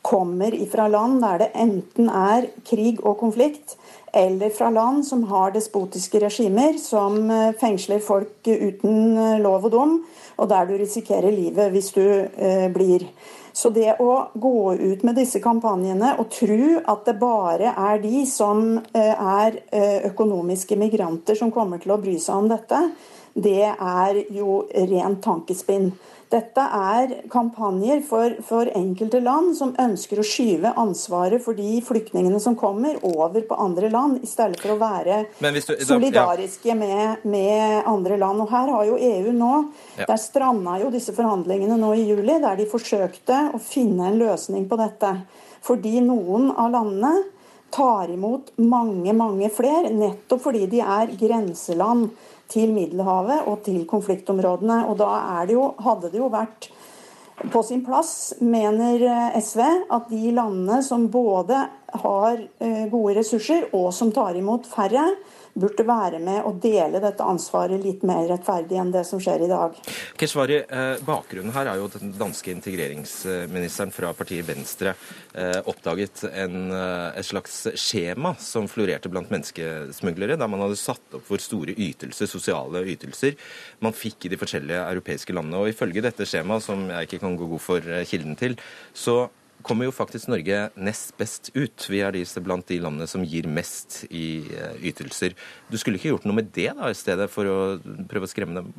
S11: kommer ifra land der det enten er krig og konflikt, eller fra land som har despotiske regimer som eh, fengsler folk uten eh, lov og dom, og der du risikerer livet hvis du eh, blir. Så det å gå ut med disse kampanjene og tro at det bare er de som er økonomiske migranter som kommer til å bry seg om dette, det er jo rent tankespinn. Dette er kampanjer for, for, enkelte land som ønsker å skyve ansvaret for de flyktningene som kommer, over på andre land, i stedet for å være du, solidariske med, med, andre land. Og Her har jo EU nå ja. Der stranda jo disse forhandlingene nå i juli, der de forsøkte å finne en løsning på dette. Fordi noen av landene tar imot mange, mange flere, nettopp fordi de er grenseland til Middelhavet og til konfliktområdene. Og da det jo, hadde det jo vært på sin plass, mener SV, at de landene som både har eh, gode ressurser og som tar imot færre, burde være med og dele dette ansvaret litt mer rettferdig enn det som skjer i dag.
S1: Keshvari, eh, Bakgrunnen her er jo at den danske integreringsministeren fra partiet Venstre eh, oppdaget en, eh, et slags skjema som florerte blant menneskesmuglere, der man hadde satt opp hvor store ytelser, sosiale ytelser man fikk i de forskjellige europeiske landene. Og Ifølge dette skjemaet, som jeg ikke kan gå god for kilden til, så kommer jo faktisk Norge nest best ut. Vi er de blant de landene som gir mest i eh, ytelser. Du skulle ikke gjort noe med det da, i stedet for å prøve å skremme dem?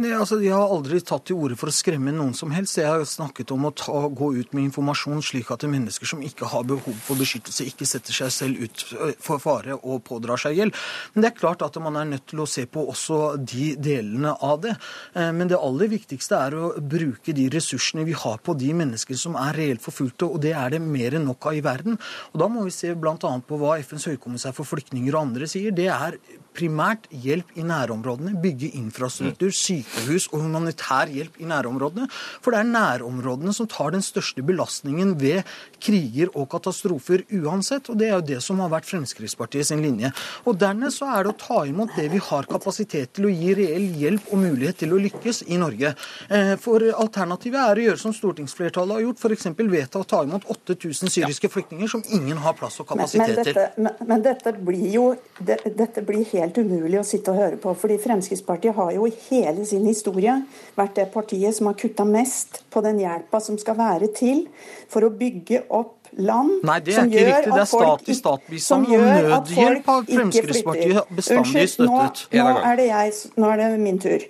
S10: Nei, altså, Jeg har aldri tatt til orde for å skremme noen som helst. Jeg har snakket om å ta, gå ut med informasjon slik at mennesker som ikke har behov for beskyttelse, ikke setter seg selv ut for fare og pådrar seg gjeld. Men det er klart at man er nødt til å se på også de delene av det. Eh, men det aller viktigste er å bruke de ressursene vi har på de mennesker som er reelt forfulgte, og det er det mer enn nok av i verden. Og Da må vi se bl.a. på hva FNs høykommissær for flyktninger og andre sier. Det er primært hjelp i nærområdene, bygge infrastruktur, mm. Sykehus og humanitær hjelp i nærområdene. For det er nærområdene som tar den største belastningen ved kriger og katastrofer uansett. Og det er jo det som har vært Fremskrittspartiet sin linje. Og dernest så er det å ta imot det vi har kapasitet til å gi reell hjelp og mulighet til å lykkes i Norge. Eh, for alternativet er å gjøre som stortingsflertallet har gjort, f.eks. vedta å ta imot 8000 syriske flyktninger som ingen har plass og kapasitet
S11: til. Men, men, men, dette blir jo det, dette blir helt helt umulig å sitte og høre på. fordi Fremskrittspartiet har jo i hele sin historie vært det partiet som har kutta mest på den hjelpa som skal være til for å bygge opp land
S10: Nei, det er ikke riktig. Det er stat i stat-bistand og nødhjelp har Fremskrittspartiet bestandig støttet.
S11: Nå, nå, er det jeg, nå er det min tur.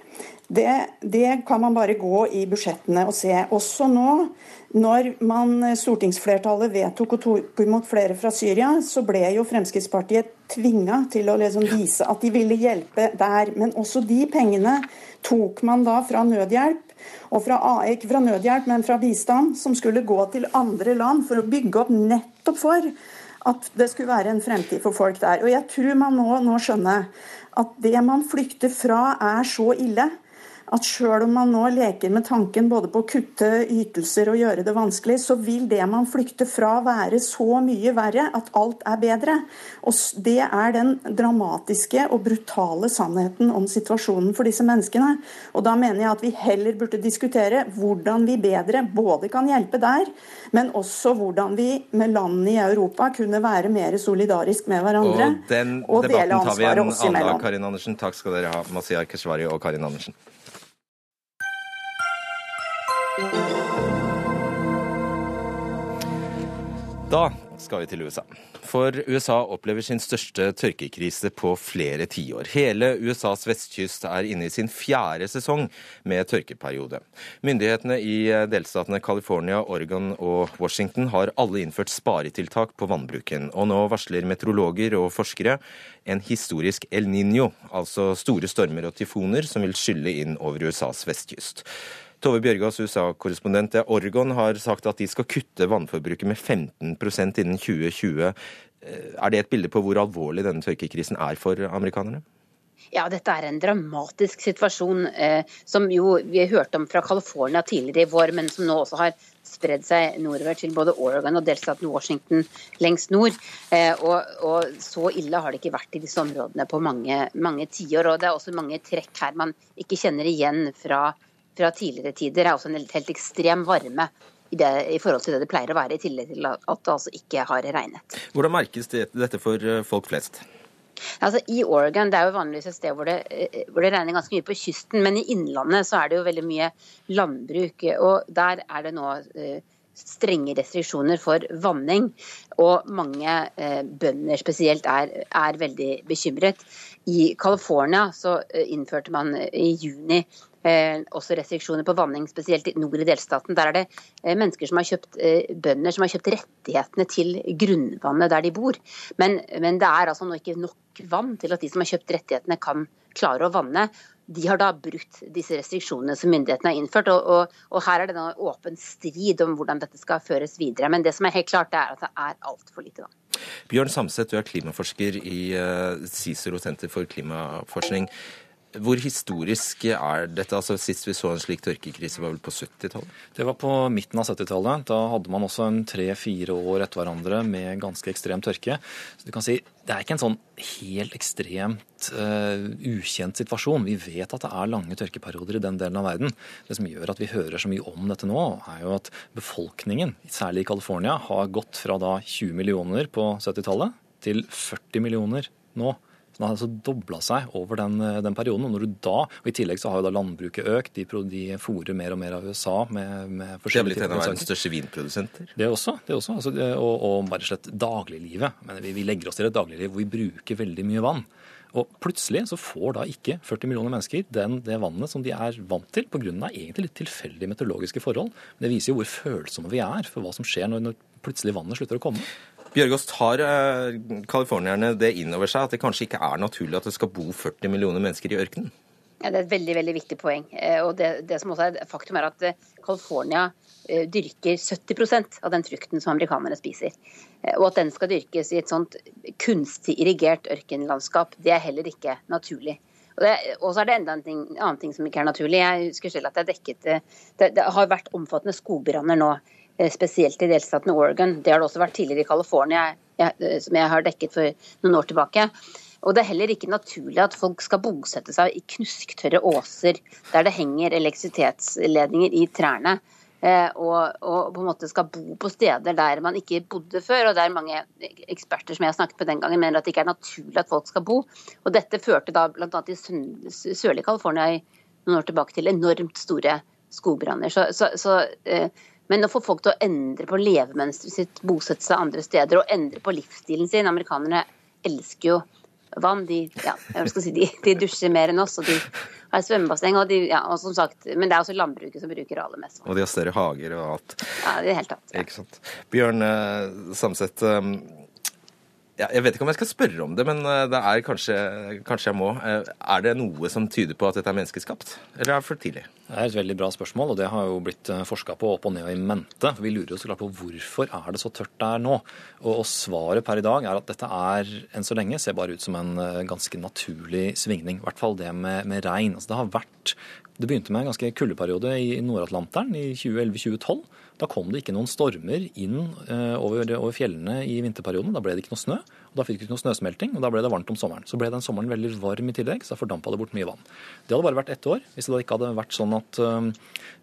S11: Det, det, kan man bare gå i budsjettene og se. Også nå når man, eh, stortingsflertallet vedtok å tok imot flere fra Syria, så ble jo Fremskrittspartiet tvinga til å liksom vise at de ville hjelpe der. Men også de pengene tok man da fra nødhjelp, og fra, ikke fra nødhjelp, men fra bistand, som skulle gå til andre land for å bygge opp nettopp for at det skulle være en fremtid for folk der. Og jeg tror man må nå skjønne at det man flykter fra, er så ille at sjøl om man nå leker med tanken både på å kutte ytelser og gjøre det vanskelig, så vil det man flykter fra være så mye verre at alt er bedre. Og Det er den dramatiske og brutale sannheten om situasjonen for disse menneskene. Og Da mener jeg at vi heller burde diskutere hvordan vi bedre både kan hjelpe der, men også hvordan vi med landene i Europa kunne være mer solidarisk med hverandre.
S1: Og den og debatten tar vi en annen dag, Karin Andersen. Takk skal dere ha, Masiar Keshvari og Karin Andersen. Da skal vi til USA. For USA opplever sin største tørkekrise på flere tiår. Hele USAs vestkyst er inne i sin fjerde sesong med tørkeperiode. Myndighetene i delstatene California, Oregon og Washington har alle innført sparetiltak på vannbruken. Og nå varsler meteorologer og forskere en historisk El Niño, altså store stormer og tyfoner som vil skylle inn over USAs vestkyst. Tove Bjørgaas, USA-korrespondent. Oregon har sagt at de skal kutte vannforbruket med 15% innen 2020. Er det et bilde på hvor alvorlig denne tørkekrisen er for amerikanerne?
S12: Ja, dette er en dramatisk situasjon eh, som jo vi har hørt om fra California tidligere i vår, men som nå også har spredd seg nordover til både Oregon og delstaten Washington lengst nord. Eh, og, og, så ille har det ikke vært i disse områdene på mange, mange tiår. Og det er også mange trekk her man ikke kjenner igjen fra fra tidligere tider er også en helt ekstrem varme i, det, i, forhold til det det pleier å være, i tillegg til at det altså ikke har regnet.
S1: Hvordan merkes det, dette for eh, folk flest?
S12: Altså, I Oregon det er jo vanligvis et sted hvor det, eh, hvor det, regner ganske mye på kysten, men i innlandet så er det jo veldig mye landbruk. og Der er det nå eh, strenge restriksjoner for vanning. Og mange bønder spesielt er, er, veldig bekymret. I California så innførte man i juni også restriksjoner på vanning, spesielt i nord i delstaten. Der er det eh, mennesker som har kjøpt, eh, bønder som har kjøpt rettighetene til grunnvannet der de bor. Men, men det er altså nå ikke nok vann til at de som har kjøpt rettighetene kan klare å vanne de har da brutt disse restriksjonene som myndighetene har innført. Og, og, og her er det nå åpen strid om hvordan dette skal føres videre. Men det som er helt klart, er at det er altfor lite vann.
S1: Bjørn Samset, du er klimaforsker i CICERO Senter for klimaforskning. Hvor historisk er dette? Altså Sist vi så en slik tørkekrise, var vel på 70-tallet?
S13: Det var på midten av 70-tallet. Da hadde man også en tre-fire år etter hverandre med ganske ekstrem tørke. Så du kan si det er ikke en sånn helt ekstremt uh, ukjent situasjon. Vi vet at det er lange tørkeperioder i den delen av verden. Det som gjør at vi hører så mye om dette nå, er jo at befolkningen, særlig i California, har gått fra da 20 millioner på 70-tallet til 40 millioner nå. Så den har altså dobla seg over den, den, perioden. Og når du da, og I tillegg så har jo da landbruket økt. De, de fôrer mer og mer av USA med, med
S1: forskjellige Det er blitt en av verdens største vinprodusenter?
S13: Det også. det også. Altså, og, og, bare slett dagliglivet. Men vi, vi legger oss til et dagligliv hvor vi bruker veldig mye vann. Og plutselig så får da ikke 40 millioner mennesker den, det vannet som de er vant til, pga. egentlig litt tilfeldige meteorologiske forhold. Men det viser jo hvor følsomme vi er for hva som skjer når, når plutselig vannet slutter å komme.
S1: Bjørgaas, tar eh, californierne det inn over seg at det kanskje ikke er naturlig at det skal bo 40 millioner mennesker i ørkenen?
S12: Ja, Det er et veldig veldig viktig poeng. Eh, og det, det som også er faktum er at eh, California dyrker 70% av den frukten som amerikanerne spiser. Og at den skal dyrkes i et sånt kunstig irrigert ørkenlandskap, det er heller ikke naturlig. Og så er det enda en ting, annen ting som ikke er naturlig. Jeg husker selv at jeg dekket det, det har vært omfattende skogbranner nå spesielt i delstaten Oregon. Det har det også vært tidligere i California, eh, som jeg har dekket for noen år tilbake. Og det er heller ikke naturlig at folk skal bosette seg i knusktørre åser der det henger elektrisitetsledninger i trærne. Eh, og, og, på en måte skal bo på steder der man ikke bodde før, og der mange eksperter som jeg snakket med den gangen mener at det ikke er naturlig at folk skal bo. Og Dette førte da bl.a. i sørlige California noen år tilbake til enormt store skogbranner. Så, så, så men å få folk til å endre på levemønsteret sitt, bosette seg andre steder og endre på livsstilen sin Amerikanerne elsker jo vann. De, ja, si, de, de dusjer mer enn oss, og de har svømmebasseng. Og, de, ja, og som sagt, men det er også landbruket som bruker aller mest.
S1: Og de har større hager og alt.
S12: Ja, i det hele tatt.
S1: Ja. Bjørn eh, Samset, um, ja, jeg vet ikke om jeg skal spørre om det, men eh, det er kanskje, kanskje jeg må. Eh, er det noe som tyder på at dette er menneskeskapt, eller er det for tidlig?
S13: Det er et veldig bra spørsmål, og det har jo blitt eh, forska på opp og ned og i mente. Vi lurer jo så klart på hvorfor er det så tørt der nå. Og, svaret per i dag er at dette er enn så lenge ser bare ut som en ganske naturlig svingning. I hvert fall det med, med regn. Altså det har vært det begynte med en ganske kuldeperiode i Nord-Atlanteren i 2011-2012. Da kom det ikke noen stormer inn eh, over, over, fjellene i vinterperioden. Da ble det ikke noe snø. og Da fikk vi ikke noe snøsmelting, og da ble det varmt om sommeren. Så ble den sommeren veldig varm i tillegg, så da fordampa det bort mye vann. Det hadde bare vært ett år. Hvis det da ikke hadde vært sånn at um,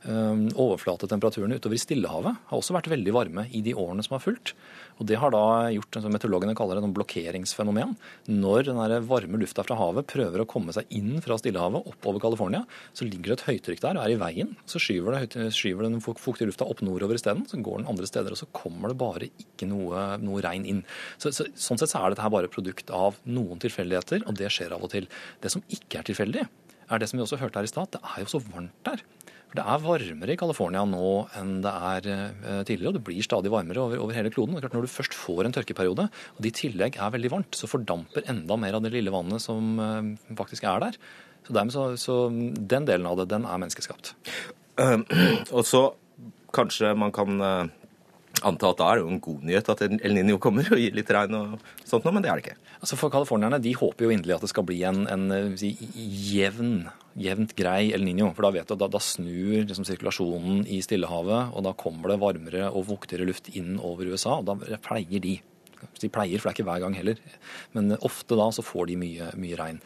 S13: overflatetemperaturene utover i Stillehavet har også vært veldig varme i de årene som har fulgt. Og Det har da gjort som meteorologene kaller det, noen blokkeringsfenomen. Når den varme lufta fra havet prøver å komme seg inn fra Stillehavet oppover California, så ligger det et høytrykk der og er i veien. Så skyver, det, skyver den fuktige lufta opp nordover isteden. Så går den andre steder, og så kommer det bare ikke noe, noe regn inn. Så, så, sånn sett så er dette her bare produkt av noen tilfeldigheter, og det skjer av og til. Det som ikke er tilfeldig, er det som vi også hørte her i stad. Det er jo så varmt der. For Det er varmere i California nå enn det er eh, tidligere, og det blir stadig varmere over, over hele kloden. Når du først får en tørkeperiode, og det i tillegg er veldig varmt, så fordamper enda mer av det lille vannet som uh, faktisk er der. Så, så, så den delen av det, den er menneskeskapt.
S1: Uh, og så kanskje man kan anta at da er det jo en god nyhet at El Niño kommer og gir litt regn og sånt noe, men det er det ikke.
S13: Altså For californierne de håper jo inderlig at det skal bli en, en si, jevn jevnt grei El Niño. For da vet du da, da snur liksom, sirkulasjonen i Stillehavet, og da kommer det varmere og vuktigere luft inn over USA, og da pleier de De pleier, for det er ikke hver gang heller. Men ofte da så får de mye, mye regn.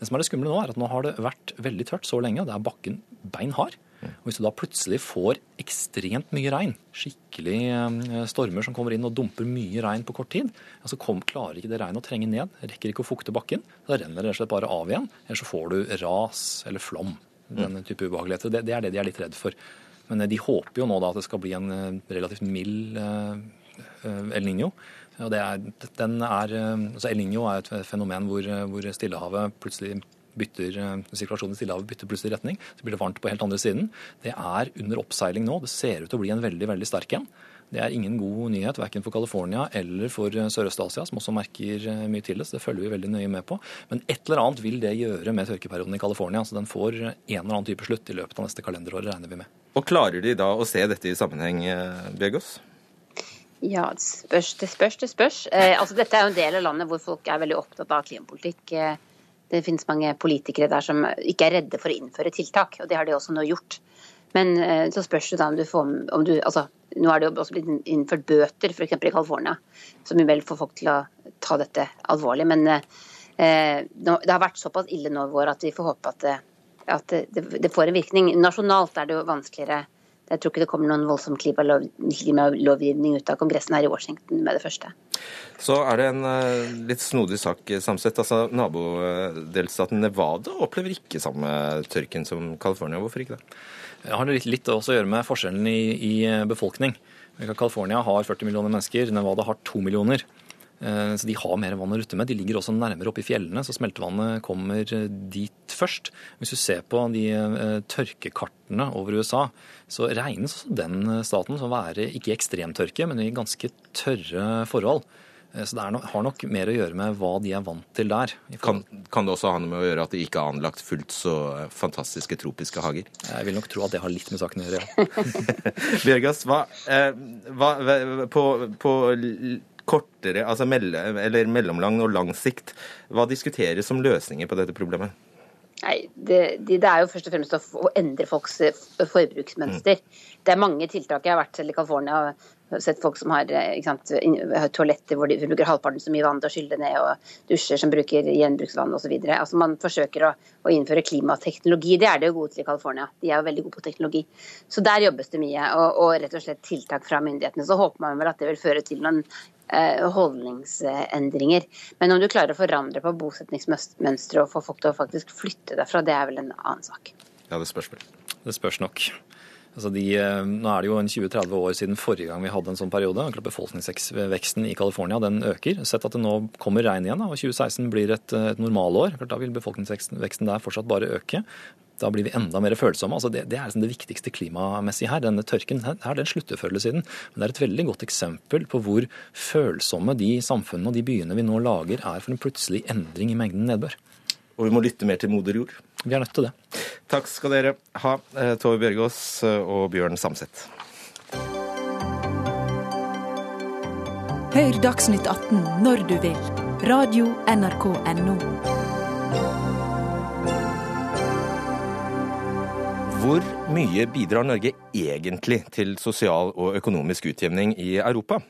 S13: Det som er det skumle nå, er at nå har det vært veldig tørt så lenge, og det er bakken beinhard. Og Hvis du da plutselig får ekstremt mye regn, skikkelig eh, stormer som kommer inn og dumper mye regn på kort tid, så kom, klarer ikke det regnet å trenge ned, rekker ikke å fukte bakken. Da renner det rett og slett bare av igjen. Eller så får du ras eller flom. Denne type ubehageligheter. Det, det er det de er litt redd for. Men de håper jo nå da at det skal bli en relativt mild El Niño. Og det er, den er, altså El Niño er et fenomen hvor, hvor Stillehavet plutselig bytter, sirkulasjonen i Stillehavet bytter plutselig retning. Så blir det varmt på helt andre siden. Det er under oppseiling nå. Det ser ut til å bli en veldig veldig sterk en. Det er ingen god nyhet verken for California eller for Sørøst-Asia, som også merker mye til det. Så det følger vi veldig nøye med på. Men et eller annet vil det gjøre med tørkeperioden i California. Så den får en eller annen type slutt i løpet av neste kalenderår, regner vi med.
S1: Og klarer de da å se dette i sammenheng, Bjørgaas?
S12: Ja, det spørs, det spørs. Det spørs. Eh, altså, dette er jo en del av landet hvor folk er veldig opptatt av klimapolitikk. Eh, det finnes mange politikere der som ikke er redde for å innføre tiltak, og det har de også nå gjort. Men eh, så spørs det da om du får om du, altså, Nå er det jo også blitt innført bøter, f.eks. i California, som vel får folk til å ta dette alvorlig. Men eh, det har vært såpass ille nå i vår at vi får håpe at, at det, det, får en virkning. Nasjonalt er det jo vanskeligere jeg tror ikke det kommer noen voldsom klimalovgivning ut av Kongressen her i Washington med det første.
S1: Så er det en uh, litt snodig sak, Samset. Altså, Nabodelstaten Nevada opplever ikke samme tørken som California. Hvorfor ikke det?
S13: Det har litt, litt også å gjøre med forskjellen i, i befolkning. California har 40 millioner mennesker, Nevada har 2 millioner. Eh, så de har mer vann å rutte med. De ligger også nærmere oppe i fjellene, så smeltevannet kommer dit først. Hvis du ser på de eh, tørkekartene over USA, så regnes den staten som å være ikke ekstremtørke, men i ganske tørre forhold. Eh, så det no, har nok mer å gjøre med hva de er vant til der.
S1: Kan, kan, det også ha noe med å gjøre at de ikke har anlagt fullt så fantastiske tropiske hager?
S13: Jeg vil nok tro at det har litt med saken å gjøre, ja.
S1: Bjørgas, hva, hva på, på kortere, altså melle, eller mellomlang og lang sikt. Hva diskuteres som løsninger på dette problemet?
S12: Nei, det, det, er jo først og fremst å endre folks eh, forbruksmønster. Mm. Det er mange tiltak. Jeg har vært selv i California sett folk som har eh, sant, toaletter hvor de bruker halvparten så mye vann til å skylle ned, og dusjer som bruker gjenbruksvann osv. Altså man forsøker å, å, innføre klimateknologi. Det er det jo gode til i California. De er jo veldig gode på teknologi. Så der jobbes det mye. Og, og rett og slett tiltak fra myndighetene. Så håper man vel at det vil føre til noen Eh, holdningsendringer. Men om du klarer å forandre på bosetningsmønsteret og få folk til å faktisk flytte derfra, det er vel en annen sak.
S1: Ja, det spørs vel.
S13: Det spørs nok. Altså de, eh, nå er det jo en 20-30 år siden forrige gang vi hadde en sånn periode. Befolkningsveksten i California øker. Sett at det nå kommer regn igjen, og 2016 blir et, et normalår. Da vil befolkningsveksten der fortsatt bare øke. Da blir vi enda mer følsomme. Altså det, det, er liksom det viktigste klimamessig her. Denne tørken her, den slutter før eller siden. Men det er et veldig godt eksempel på hvor følsomme de samfunnene og de byene vi nå lager, er for en plutselig endring i mengden nedbør.
S1: Og vi må lytte mer til moder jord.
S13: Vi er nødt til det.
S1: Takk skal dere ha, eh, Tove Bjørgaas eh, og Bjørn Samset.
S4: Hør Dagsnytt 18 når du vil. Radio NRK Radio.nrk.no.
S1: Hvor mye bidrar Norge egentlig til sosial og økonomisk utjevning i Europa?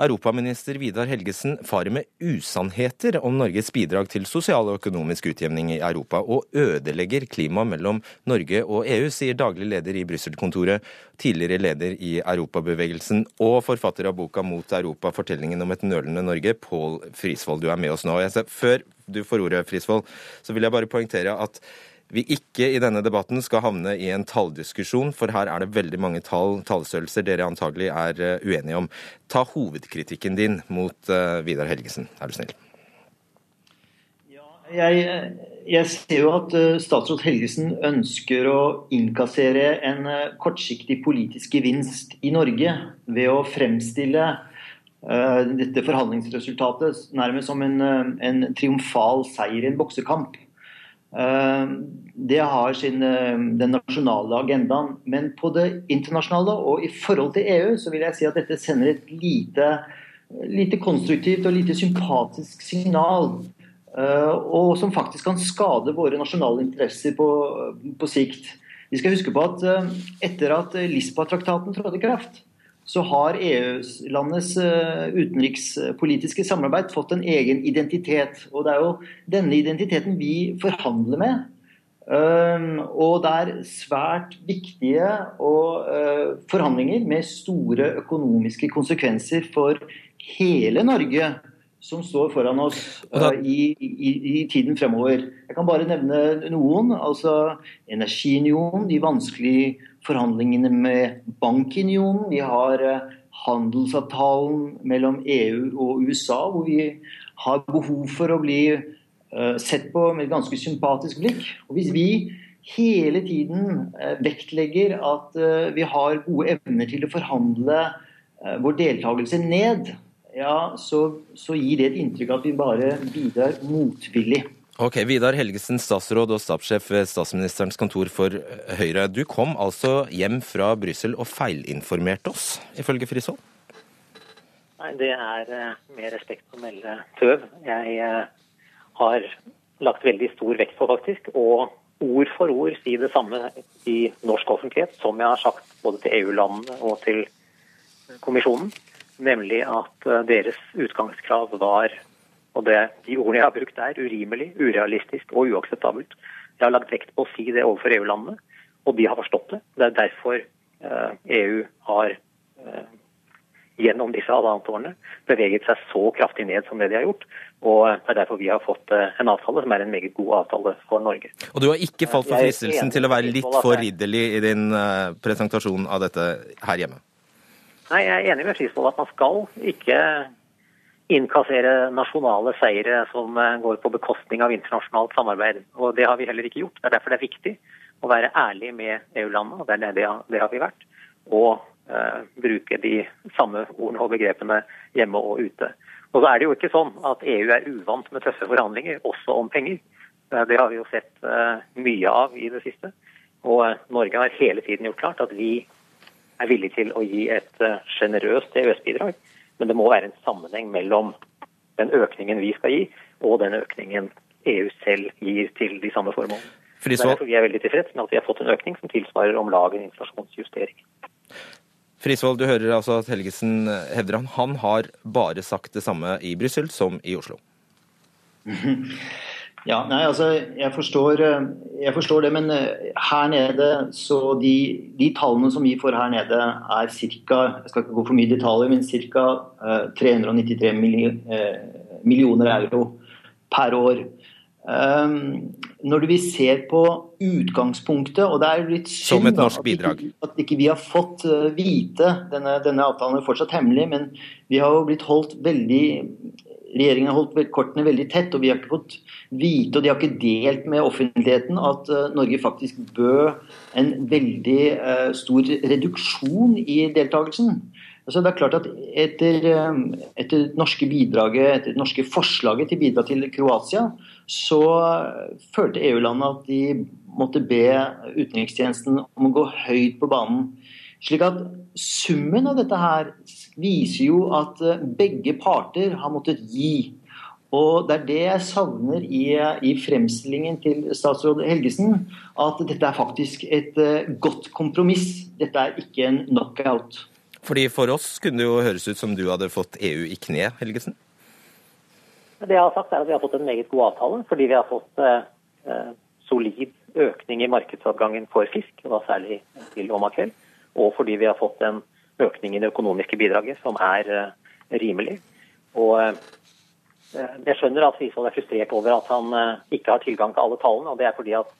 S1: Europaminister Vidar Helgesen farer med usannheter om Norges bidrag til sosial og økonomisk utjevning i Europa, og ødelegger klimaet mellom Norge og EU, sier daglig leder i Brussel-kontoret, tidligere leder i Europabevegelsen og forfatter av boka Mot Europa, fortellingen om et nølende Norge, Pål Frisvold. Du er med oss nå. Før du får ordet, Frisvold, så vil jeg bare poengtere at vi ikke i denne debatten skal havne i en talldiskusjon, for her er det veldig mange tall, tallstørrelser dere antagelig er eh, uenige om. Ta hovedkritikken din mot uh, Vidar Helgesen, er du snill.
S14: Ja, jeg, jeg, ser jo at uh, statsråd Helgesen ønsker å innkassere en kortsiktig politisk gevinst i Norge ved å fremstille dette forhandlingsresultatet nærmest som en, en triumfal seier i en boksekamp. Eh, det har sin, eh, den nasjonale agendaen. Men på det internasjonale og i forhold til EU så vil jeg si at dette sender et lite, lite konstruktivt og lite sympatisk signal. Eh, og som faktisk kan skade våre nasjonale interesser på, på sikt. Vi skal huske på at etter at Lisboa-traktaten trådte i kraft, så har EU-landenes utenrikspolitiske samarbeid fått en egen identitet. Og det er jo denne identiteten vi forhandler med. Og det er svært viktige forhandlinger med store økonomiske konsekvenser for hele Norge som står foran oss uh, i, i, i, tiden fremover. Jeg kan bare nevne noen. altså Energiunionen, de vanskelige forhandlingene med bankunionen. Vi har uh, handelsavtalen mellom EU og USA, hvor vi har behov for å bli uh, sett på med et ganske sympatisk blikk. Og Hvis vi hele tiden vektlegger at vi har gode evner til å forhandle vår deltakelse ned, ja, så, så, gir det et inntrykk av at vi bare bidrar motvillig.
S1: Ok, Vidar Helgesen, statsråd og stabssjef ved statsministerens kontor for Høyre. Du kom altså hjem fra Brussel og feilinformerte oss, ifølge Frisvold?
S15: Nei, det er uh, med respekt å melde tøv. Jeg uh, har lagt veldig stor vekt på, faktisk, og ord for ord si det samme i norsk offentlighet som jeg har sagt både til EU-landene og til kommisjonen nemlig at eh, deres utgangskrav var og det, De ordene jeg har brukt er urimelig, urealistisk og uakseptabelt. Jeg har lagt vekt på å si det overfor EU-landene, og de har forstått det. Det er derfor eh, EU har eh, gjennom disse halvannet årene beveget seg så kraftig ned som det de har gjort. Og det er derfor vi har fått eh, en avtale som er en meget god avtale for Norge.
S1: Og du har ikke falt for fristelsen til å være litt for ridderlig i din eh, presentasjon av dette her hjemme?
S15: Nei, Jeg er enig med Frisvold at man skal ikke innkassere nasjonale seire som eh, går på bekostning av internasjonalt samarbeid. Og Det har vi heller ikke gjort. Det er derfor det er viktig å være ærlig med EU-landene, og det, er det, har vi vært. Og uh, bruke de samme ordene og begrepene hjemme og ute. Og så er det jo ikke sånn at EU er uvant med tøffe forhandlinger, også om penger. Uh, det har vi jo sett uh, mye av i det siste. Og Norge har hele tiden gjort klart at vi er villig til å gi et eh, sjenerøst EØS-bidrag. Men det må være en sammenheng mellom den økningen vi skal gi, og den økningen EU selv gir til de samme formålene. Derfor vi er veldig tilfreds med at vi har fått en økning som tilsvarer om lag en inflasjonsjustering.
S1: Frisvold, du hører altså at Helgesen hevder han, han har bare sagt det samme i Brussel som i Oslo.
S14: Ja, nei, altså, jeg forstår, eh, jeg forstår, det, men eh, her nede så de, de, tallene som vi får her nede, er ca. Jeg skal ikke gå for mye detaljer, men ca. 393 millioner euro per år. Um, når vi ser på utgangspunktet, og det er litt synd
S1: norsk bidrag.
S14: at ikke vi har fått vite Denne, denne avtalen er fortsatt hemmelig, men vi har jo blitt holdt veldig Regjeringen har holdt kortene veldig tett, og vi har ikke fått vite, og de har ikke delt med offentligheten, at uh, Norge faktisk bød en veldig uh, stor reduksjon i deltakelsen. Altså, det er klart at etter, uh, etter norske bidraget, etter det norske forslaget til bidrag til Kroatia, så følte EU-landet at de måtte be utenrikstjenesten om å gå høyt på banen. Slik at summen av dette her viser jo at eh, begge parter har måttet gi. Og Det er det jeg savner i, i fremstillingen til statsråd Helgesen. At dette er faktisk et uh, godt kompromiss. Dette er ikke en knockout.
S1: Fordi For oss kunne det jo høres ut som du hadde fått EU i kne, Helgesen?
S15: Det jeg har sagt er at Vi har fått en meget god avtale, fordi vi har fått eh, solid økning i markedsadgangen for fisk, og da særlig til og makrell. Og fordi vi har fått en økning i det økonomiske bidraget som er eh, rimelig. Og eh, jeg skjønner at Frisvold er frustrert over at han eh, ikke har tilgang til alle tallene. og Det er fordi at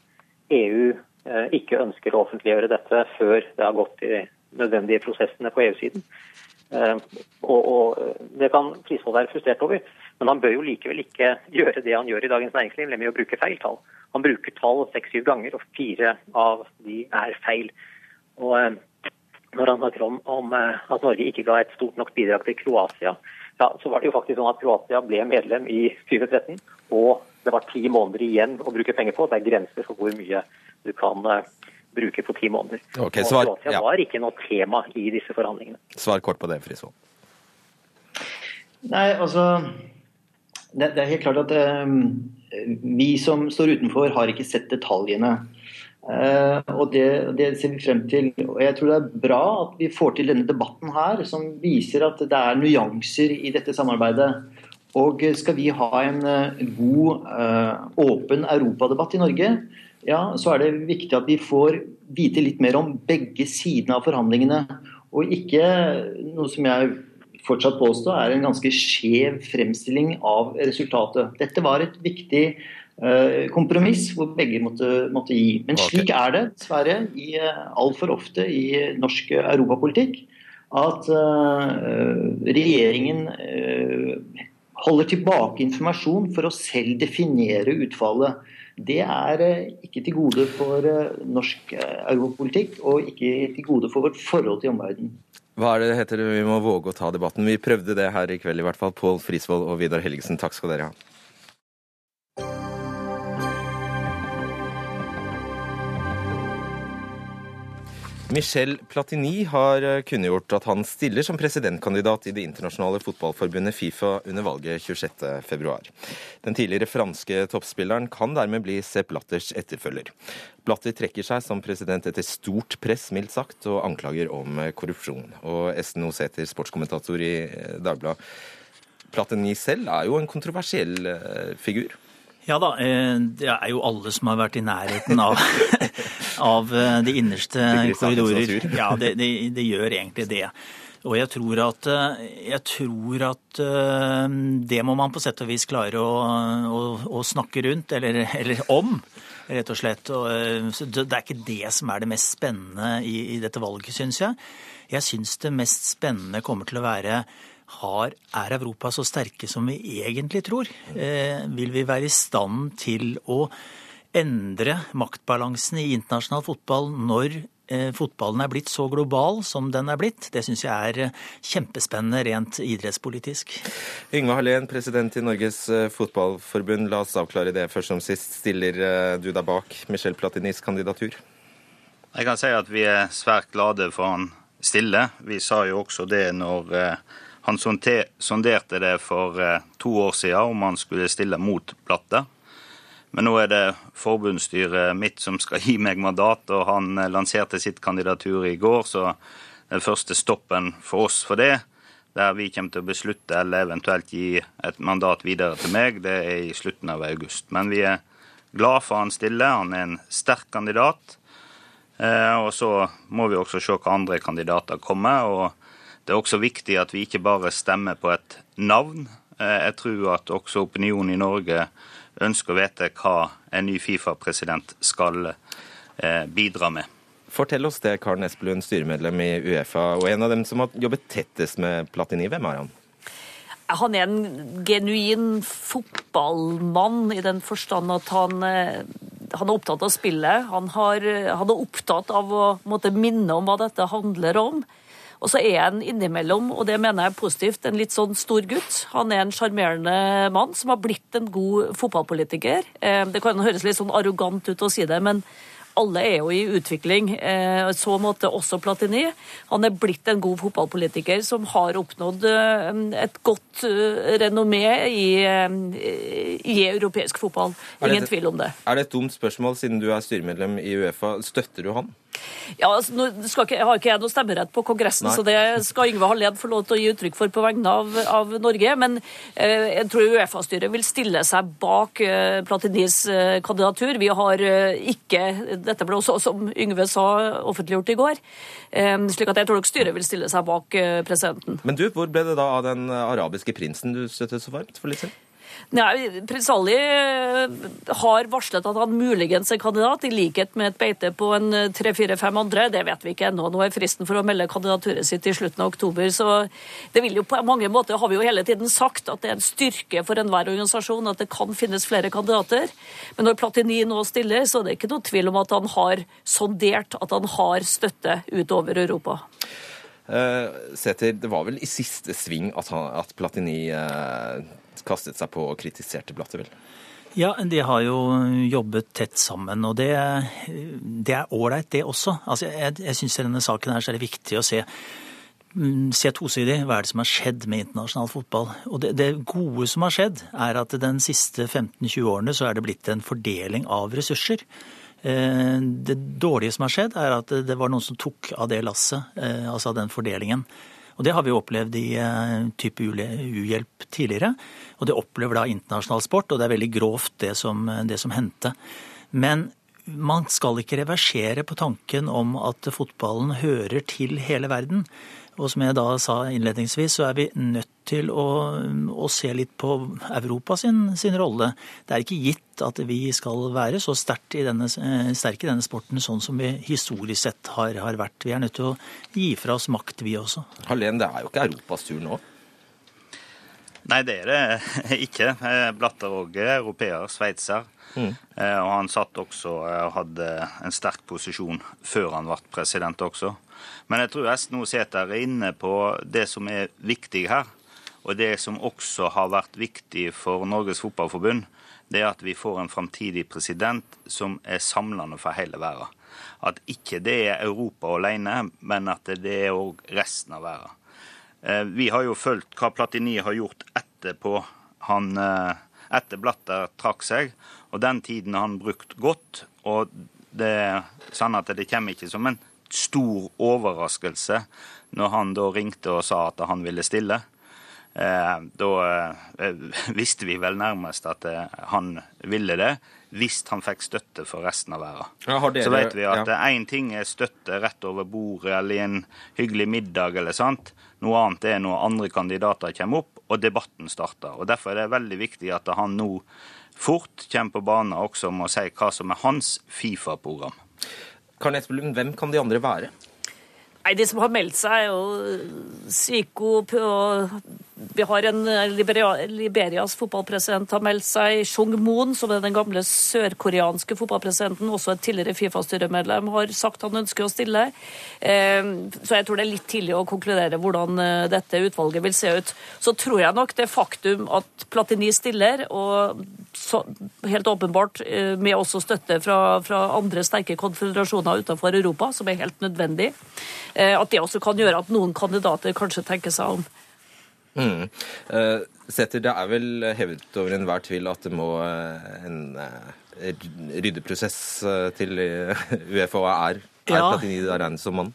S15: EU ikke ønsker å offentliggjøre dette før det har gått de nødvendige prosessene på EU-siden. Og, og, Det kan Frisvold være frustrert over, men han bør jo likevel ikke gjøre det han gjør i Dagens Næringsliv, nemlig å bruke feil tall. Han bruker tall seks-syv ganger, og fire av de er feil. Og når han snakker om, om, eh, at Norge ikke ga et stort nok bidrag til Kroatia, ja, så var det jo faktisk sånn at Kroatia ble medlem i 2013. Og det var ti måneder igjen å bruke penger på. Det er grenser for hvor mye du kan uh, bruke på ti måneder.
S1: Okay, svar,
S15: og Kroatia ja. var ikke noe tema i disse forhandlingene.
S1: Svar kort på det, Frisvold.
S14: Nei, altså det, det, er helt klart at um, vi som står utenfor, har ikke sett detaljene. Og det, det, ser vi frem til. Og jeg tror det er bra at vi får til denne debatten her, som viser at det er nyanser i dette samarbeidet. Og skal vi ha en god, åpen europadebatt i Norge, ja, så er det viktig at vi får vite litt mer om begge sidene av forhandlingene. Og ikke noe som jeg fortsatt påstår er en ganske skjev fremstilling av resultatet. Dette var et viktig kompromiss hvor begge måtte, måtte gi. Men slik er det dessverre i, uh, altfor ofte i norsk europapolitikk. At uh, regjeringen holder tilbake informasjon for å selv definere utfallet. Det er ikke til gode for norsk europapolitikk, og ikke til gode for vårt forhold til omverdenen.
S1: Hva er det heter vi må våge å ta debatten? Vi prøvde det her i kveld i hvert fall. Pål Frisvold og Vidar Helgesen, takk skal dere ha. Michel Platini har eh, kunngjort at han stiller som presidentkandidat i det internasjonale fotballforbundet Fifa under valget 26.2. Den tidligere franske toppspilleren kan dermed bli Sepp Blatters etterfølger. Blatter trekker seg som president etter stort press, mildt sagt, og anklager om eh, korrupsjon. Og Esten Oseter, sportskommentator i eh, Dagbladet. Platini selv er jo en kontroversiell figur.
S16: Ja da, det er jo alle som har vært i nærheten av av eh, de innerste korridorer. Ja, det, det, det, gjør egentlig det. Og jeg tror at, eh, jeg tror at eh, det må man på sett og vis klare å, å, å snakke rundt, eller, eller, om, rett og slett. Og, det er ikke det som er det mest spennende i, i dette valget, syns jeg. Jeg syns det mest spennende kommer til å være har, er Europa så sterke som vi egentlig tror? Eh, vil vi være i stand til å endre maktbalansen i internasjonal fotball når eh, fotballen er blitt så global som den er blitt. Det syns jeg er eh, kjempespennende rent idrettspolitisk.
S1: Yngve Hallén, president i Norges eh, Fotballforbund. La oss avklare det først som sist. Stiller du deg bak Michel Platinis kandidatur?
S17: Jeg kan si at vi er svært glade for han stille. Vi sa jo også det når han sonderte det for to år siden om han skulle stille mot Platte. Men nå er det forbundsstyret mitt som skal gi meg mandat, og han eh, lanserte sitt kandidatur i går, så den første stoppen for oss for det, der vi kommer til å beslutte eller eventuelt gi et mandat videre til meg, det er i slutten av august. Men vi er glad for han stille. Han er en sterk kandidat. Eh, og så må vi også se hva andre kandidater kommer. og Det er også viktig at vi ikke bare stemmer på et navn. Eh, jeg tror at også opinionen i Norge ønsker å vite hva en ny Fifa-president skal eh, bidra med.
S1: Fortell oss det, Karen Espelund, styremedlem i Uefa, og en av dem som har jobbet tettest med Platini. Hvem er han?
S18: Han er en genuin fotballmann i den forstand at han, eh, han er opptatt av spillet. Han, har, han, er opptatt av å måtte minne om hva dette handler om. Og så er han innimellom, og det mener jeg er positivt, en litt sånn stor gutt. Han er en sjarmerende mann som har blitt en god fotballpolitiker. Eh, det kan høres litt sånn arrogant ut å si det, men alle er jo i utvikling. I så måte også Platini. Han er blitt en god fotballpolitiker som har oppnådd eh, et godt renommé i, i europeisk fotball. Ingen det, tvil om det.
S1: Er det et dumt spørsmål, siden du er styremedlem i Uefa. Støtter du han?
S18: Ja, altså, nå ikke, har ikke jeg noe stemmerett på Kongressen, Nei. så det skal Yngve Hallén få lov til å gi uttrykk for på vegne av, av Norge. Men eh, jeg tror Uefa-styret vil stille seg bak eh, Platinis eh, kandidatur. Vi har eh, ikke Dette ble også, som Yngve sa, offentliggjort i går. Eh, slik at jeg tror nok styret vil stille seg bak eh, presidenten.
S1: Men du, hvor ble det da av den arabiske prinsen du støttet så varmt for litt siden?
S18: Nei, Prins Ali eh, har varslet at han muligens er kandidat, i likhet med et beite på en eh, tre-fire-fem andre. Det vet vi ikke ennå. Nå er fristen for å melde kandidaturet sitt i slutten av oktober. Så det vil jo på mange måter, har vi jo hele tiden sagt, at det er en styrke for enhver organisasjon at det kan finnes flere kandidater. Men når Platini nå stiller, så er det ikke noe tvil om at han har sondert at han har støtte utover Europa.
S1: Uh, Sæther, det var vel i siste sving at, han, at Platini uh, kastet seg på og kritiserte Blatteville?
S16: Ja, de har jo jobbet tett sammen, og det, det er ålreit, det også. Altså, jeg jeg syns i denne saken her så er det viktig å se mm, se tosidig hva er det som har skjedd med internasjonal fotball. Og det, det gode som har skjedd, er at den siste 15-20 årene så er det blitt en fordeling av ressurser. Eh, det dårlige som har skjedd, er at det var noen som tok av det lasset, eh, altså av den fordelingen. Og Det har vi opplevd i type uhjelp tidligere. Og det opplever da internasjonal sport, og det er veldig grovt det som, det som hendte. Men man skal ikke reversere på tanken om at fotballen hører til hele verden. Og som jeg da sa innledningsvis, så er vi nødt til å, å se litt på Europa sin, sin, rolle. Det er ikke gitt at vi skal være så sterke i, denne, sterke i denne sporten sånn som vi historisk sett har, har, vært. Vi er nødt til å gi fra oss makt, vi også.
S1: Hallén, det er jo ikke Europas tur nå?
S17: Nei, det er det ikke. Blatter òg europeer, sveitser. Mm. Eh, og han satt også og eh, hadde en sterk posisjon før han ble president også. Men jeg tror Esten Sæther er inne på det som er viktig her. Og det som også har vært viktig for Norges Fotballforbund, det er at vi får en framtidig president som er samlende for hele verden. At ikke det er Europa alene, men at det er òg resten av verden. Eh, vi har jo fulgt hva Platini har gjort etterpå han etter Blatter trakk seg. Og den tiden har han brukt godt. Og det er sånn at det kommer ikke som en stor overraskelse når han da ringte og sa at han ville stille. Eh, da eh, visste vi vel nærmest at eh, han ville det, hvis han fikk støtte for resten av verden. Ja, dere, så vet vi at én ja. ting er støtte rett over bordet eller i en hyggelig middag eller sånt. Noe annet er når andre kandidater kommer opp og debatten starter. Og Derfor er det veldig viktig at han nå fort kommer på banen også med å si hva som er hans Fifa-program.
S1: Hvem kan de andre være?
S18: Nei, De som har meldt seg, er jo Syko vi har en eh, Liberia, Liberias fotballpresident har meldt seg. Chung Moon, som er den gamle sørkoreanske fotballpresidenten, også et tidligere Fifa-styremedlem, har sagt han ønsker å stille. Eh, så jeg tror det er litt tidlig å konkludere hvordan eh, dette utvalget vil se ut. Så tror jeg nok det faktum at Platini stiller, og så, helt åpenbart med også støtte fra, fra andre sterke konfederasjoner utenfor Europa, som er helt nødvendig, at det også kan gjøre at noen kandidater kanskje tenker seg om.
S1: Mm. Uh, Setter, det er vel hevet over enhver tvil at det må uh, en ryddeprosess til Uefa er, er ja. Platini der regnes som mann?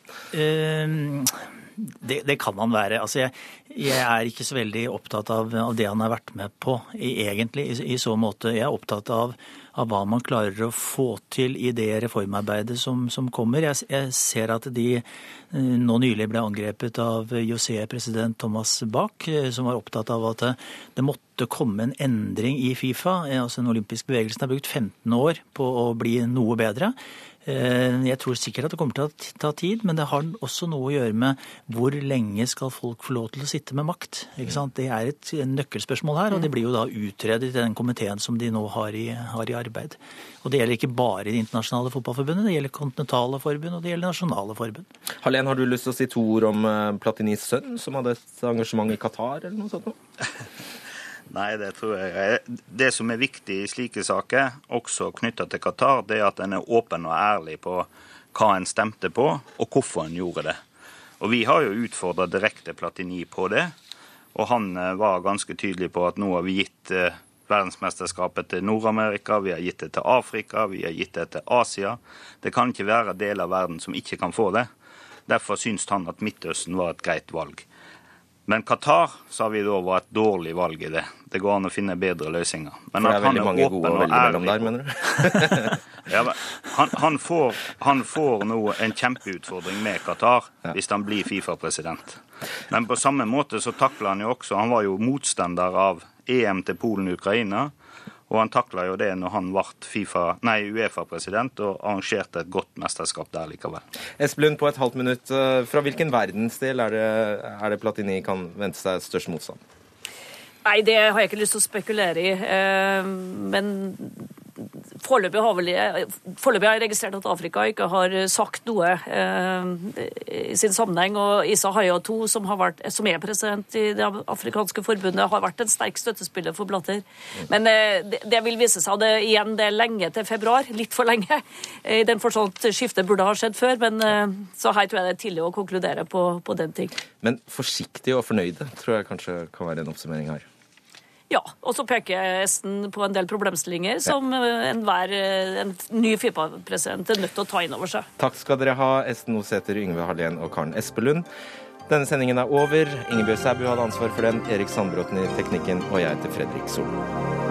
S16: Det, det, kan han være. Altså jeg, jeg, er ikke så veldig opptatt av, av, det han har vært med på, egentlig, i, i så måte. Jeg er opptatt av av hva man klarer å få til i det reformarbeidet som, som kommer. Jeg, jeg, ser at de eh, nå nylig ble angrepet av IOC-president Thomas Bach, eh, som var opptatt av at det måtte komme en endring i Fifa. Eh, altså Den olympiske bevegelsen har brukt 15 år på å bli noe bedre. Eh, jeg tror sikkert at det kommer til å ta tid, men det har også noe å gjøre med hvor lenge skal folk få lov til å sitte med makt. Det er et nøkkelspørsmål her, og det blir jo da utredet i den komiteen som de nå har i, har i arbeid. Og det gjelder ikke bare Det internasjonale fotballforbundet, det gjelder kontinentale forbund og det gjelder nasjonale forbund.
S1: Hallén, har du lyst til å si to ord om eh, Platinis sønn, som hadde et engasjement i Qatar, eller noe sånt?
S17: Nei, det tror jeg. Det som er viktig i slike saker, også knytta til Qatar, det er at en er åpen og ærlig på hva en stemte på, og hvorfor en gjorde det. Og Vi har jo utfordra direkte Platini på det, og han eh, var ganske tydelig på at nå har vi gitt eh, verdensmesterskapet til Nord-Amerika, vi har gitt det til Afrika, vi har gitt det til Asia. Det kan ikke være deler av verden som ikke kan få det. Derfor syns han at Midtøsten var et greit valg. Men Qatar sa vi da var et dårlig valg i det. Det går an å finne bedre løsninger.
S1: Men For det er veldig mange gode å velge mellom der, mener du?
S17: ja, han, han, får, han, får, nå en kjempeutfordring med Qatar ja. hvis han blir Fifa-president. Men på samme måte så takler han jo også Han var jo motstander av EM til Polen-Ukraina. Og han takla jo det når han ble Uefa-president og arrangerte et godt mesterskap der likevel.
S1: Espelund, på et halvt minutt. Eh, fra hvilken verdensdel er det, er det Platini kan vente seg størst motstand?
S18: Nei, det har jeg ikke lyst til å spekulere i. Eh, men Foreløpig har, jeg registrert at Afrika ikke har sagt noe eh, i sin sammenheng. Og Isa Hayatou, som, vært, som er president i Det afrikanske forbundet, har vært en sterk støttespiller for Blatter. Men eh, det, det, vil vise seg. Det, igjen, det er lenge til februar. Litt for lenge. I den forstand skiftet burde ha skjedd før. Men eh, så her tror jeg det er tidlig å konkludere på, på den ting.
S1: Men forsiktige og fornøyde tror jeg kanskje kan være en oppsummering her.
S18: Ja, og så peker Esten på en del problemstillinger som eh, enhver eh, en ny Fifa-president er nødt til å ta inn over seg.
S1: Takk skal dere ha, Esten Osæter, Yngve Hallén og Karen Espelund. Denne sendingen er over. Ingebjørg Sæbu hadde ansvar for den, Erik Sandbråten i teknikken, og jeg heter Fredrik Solmo.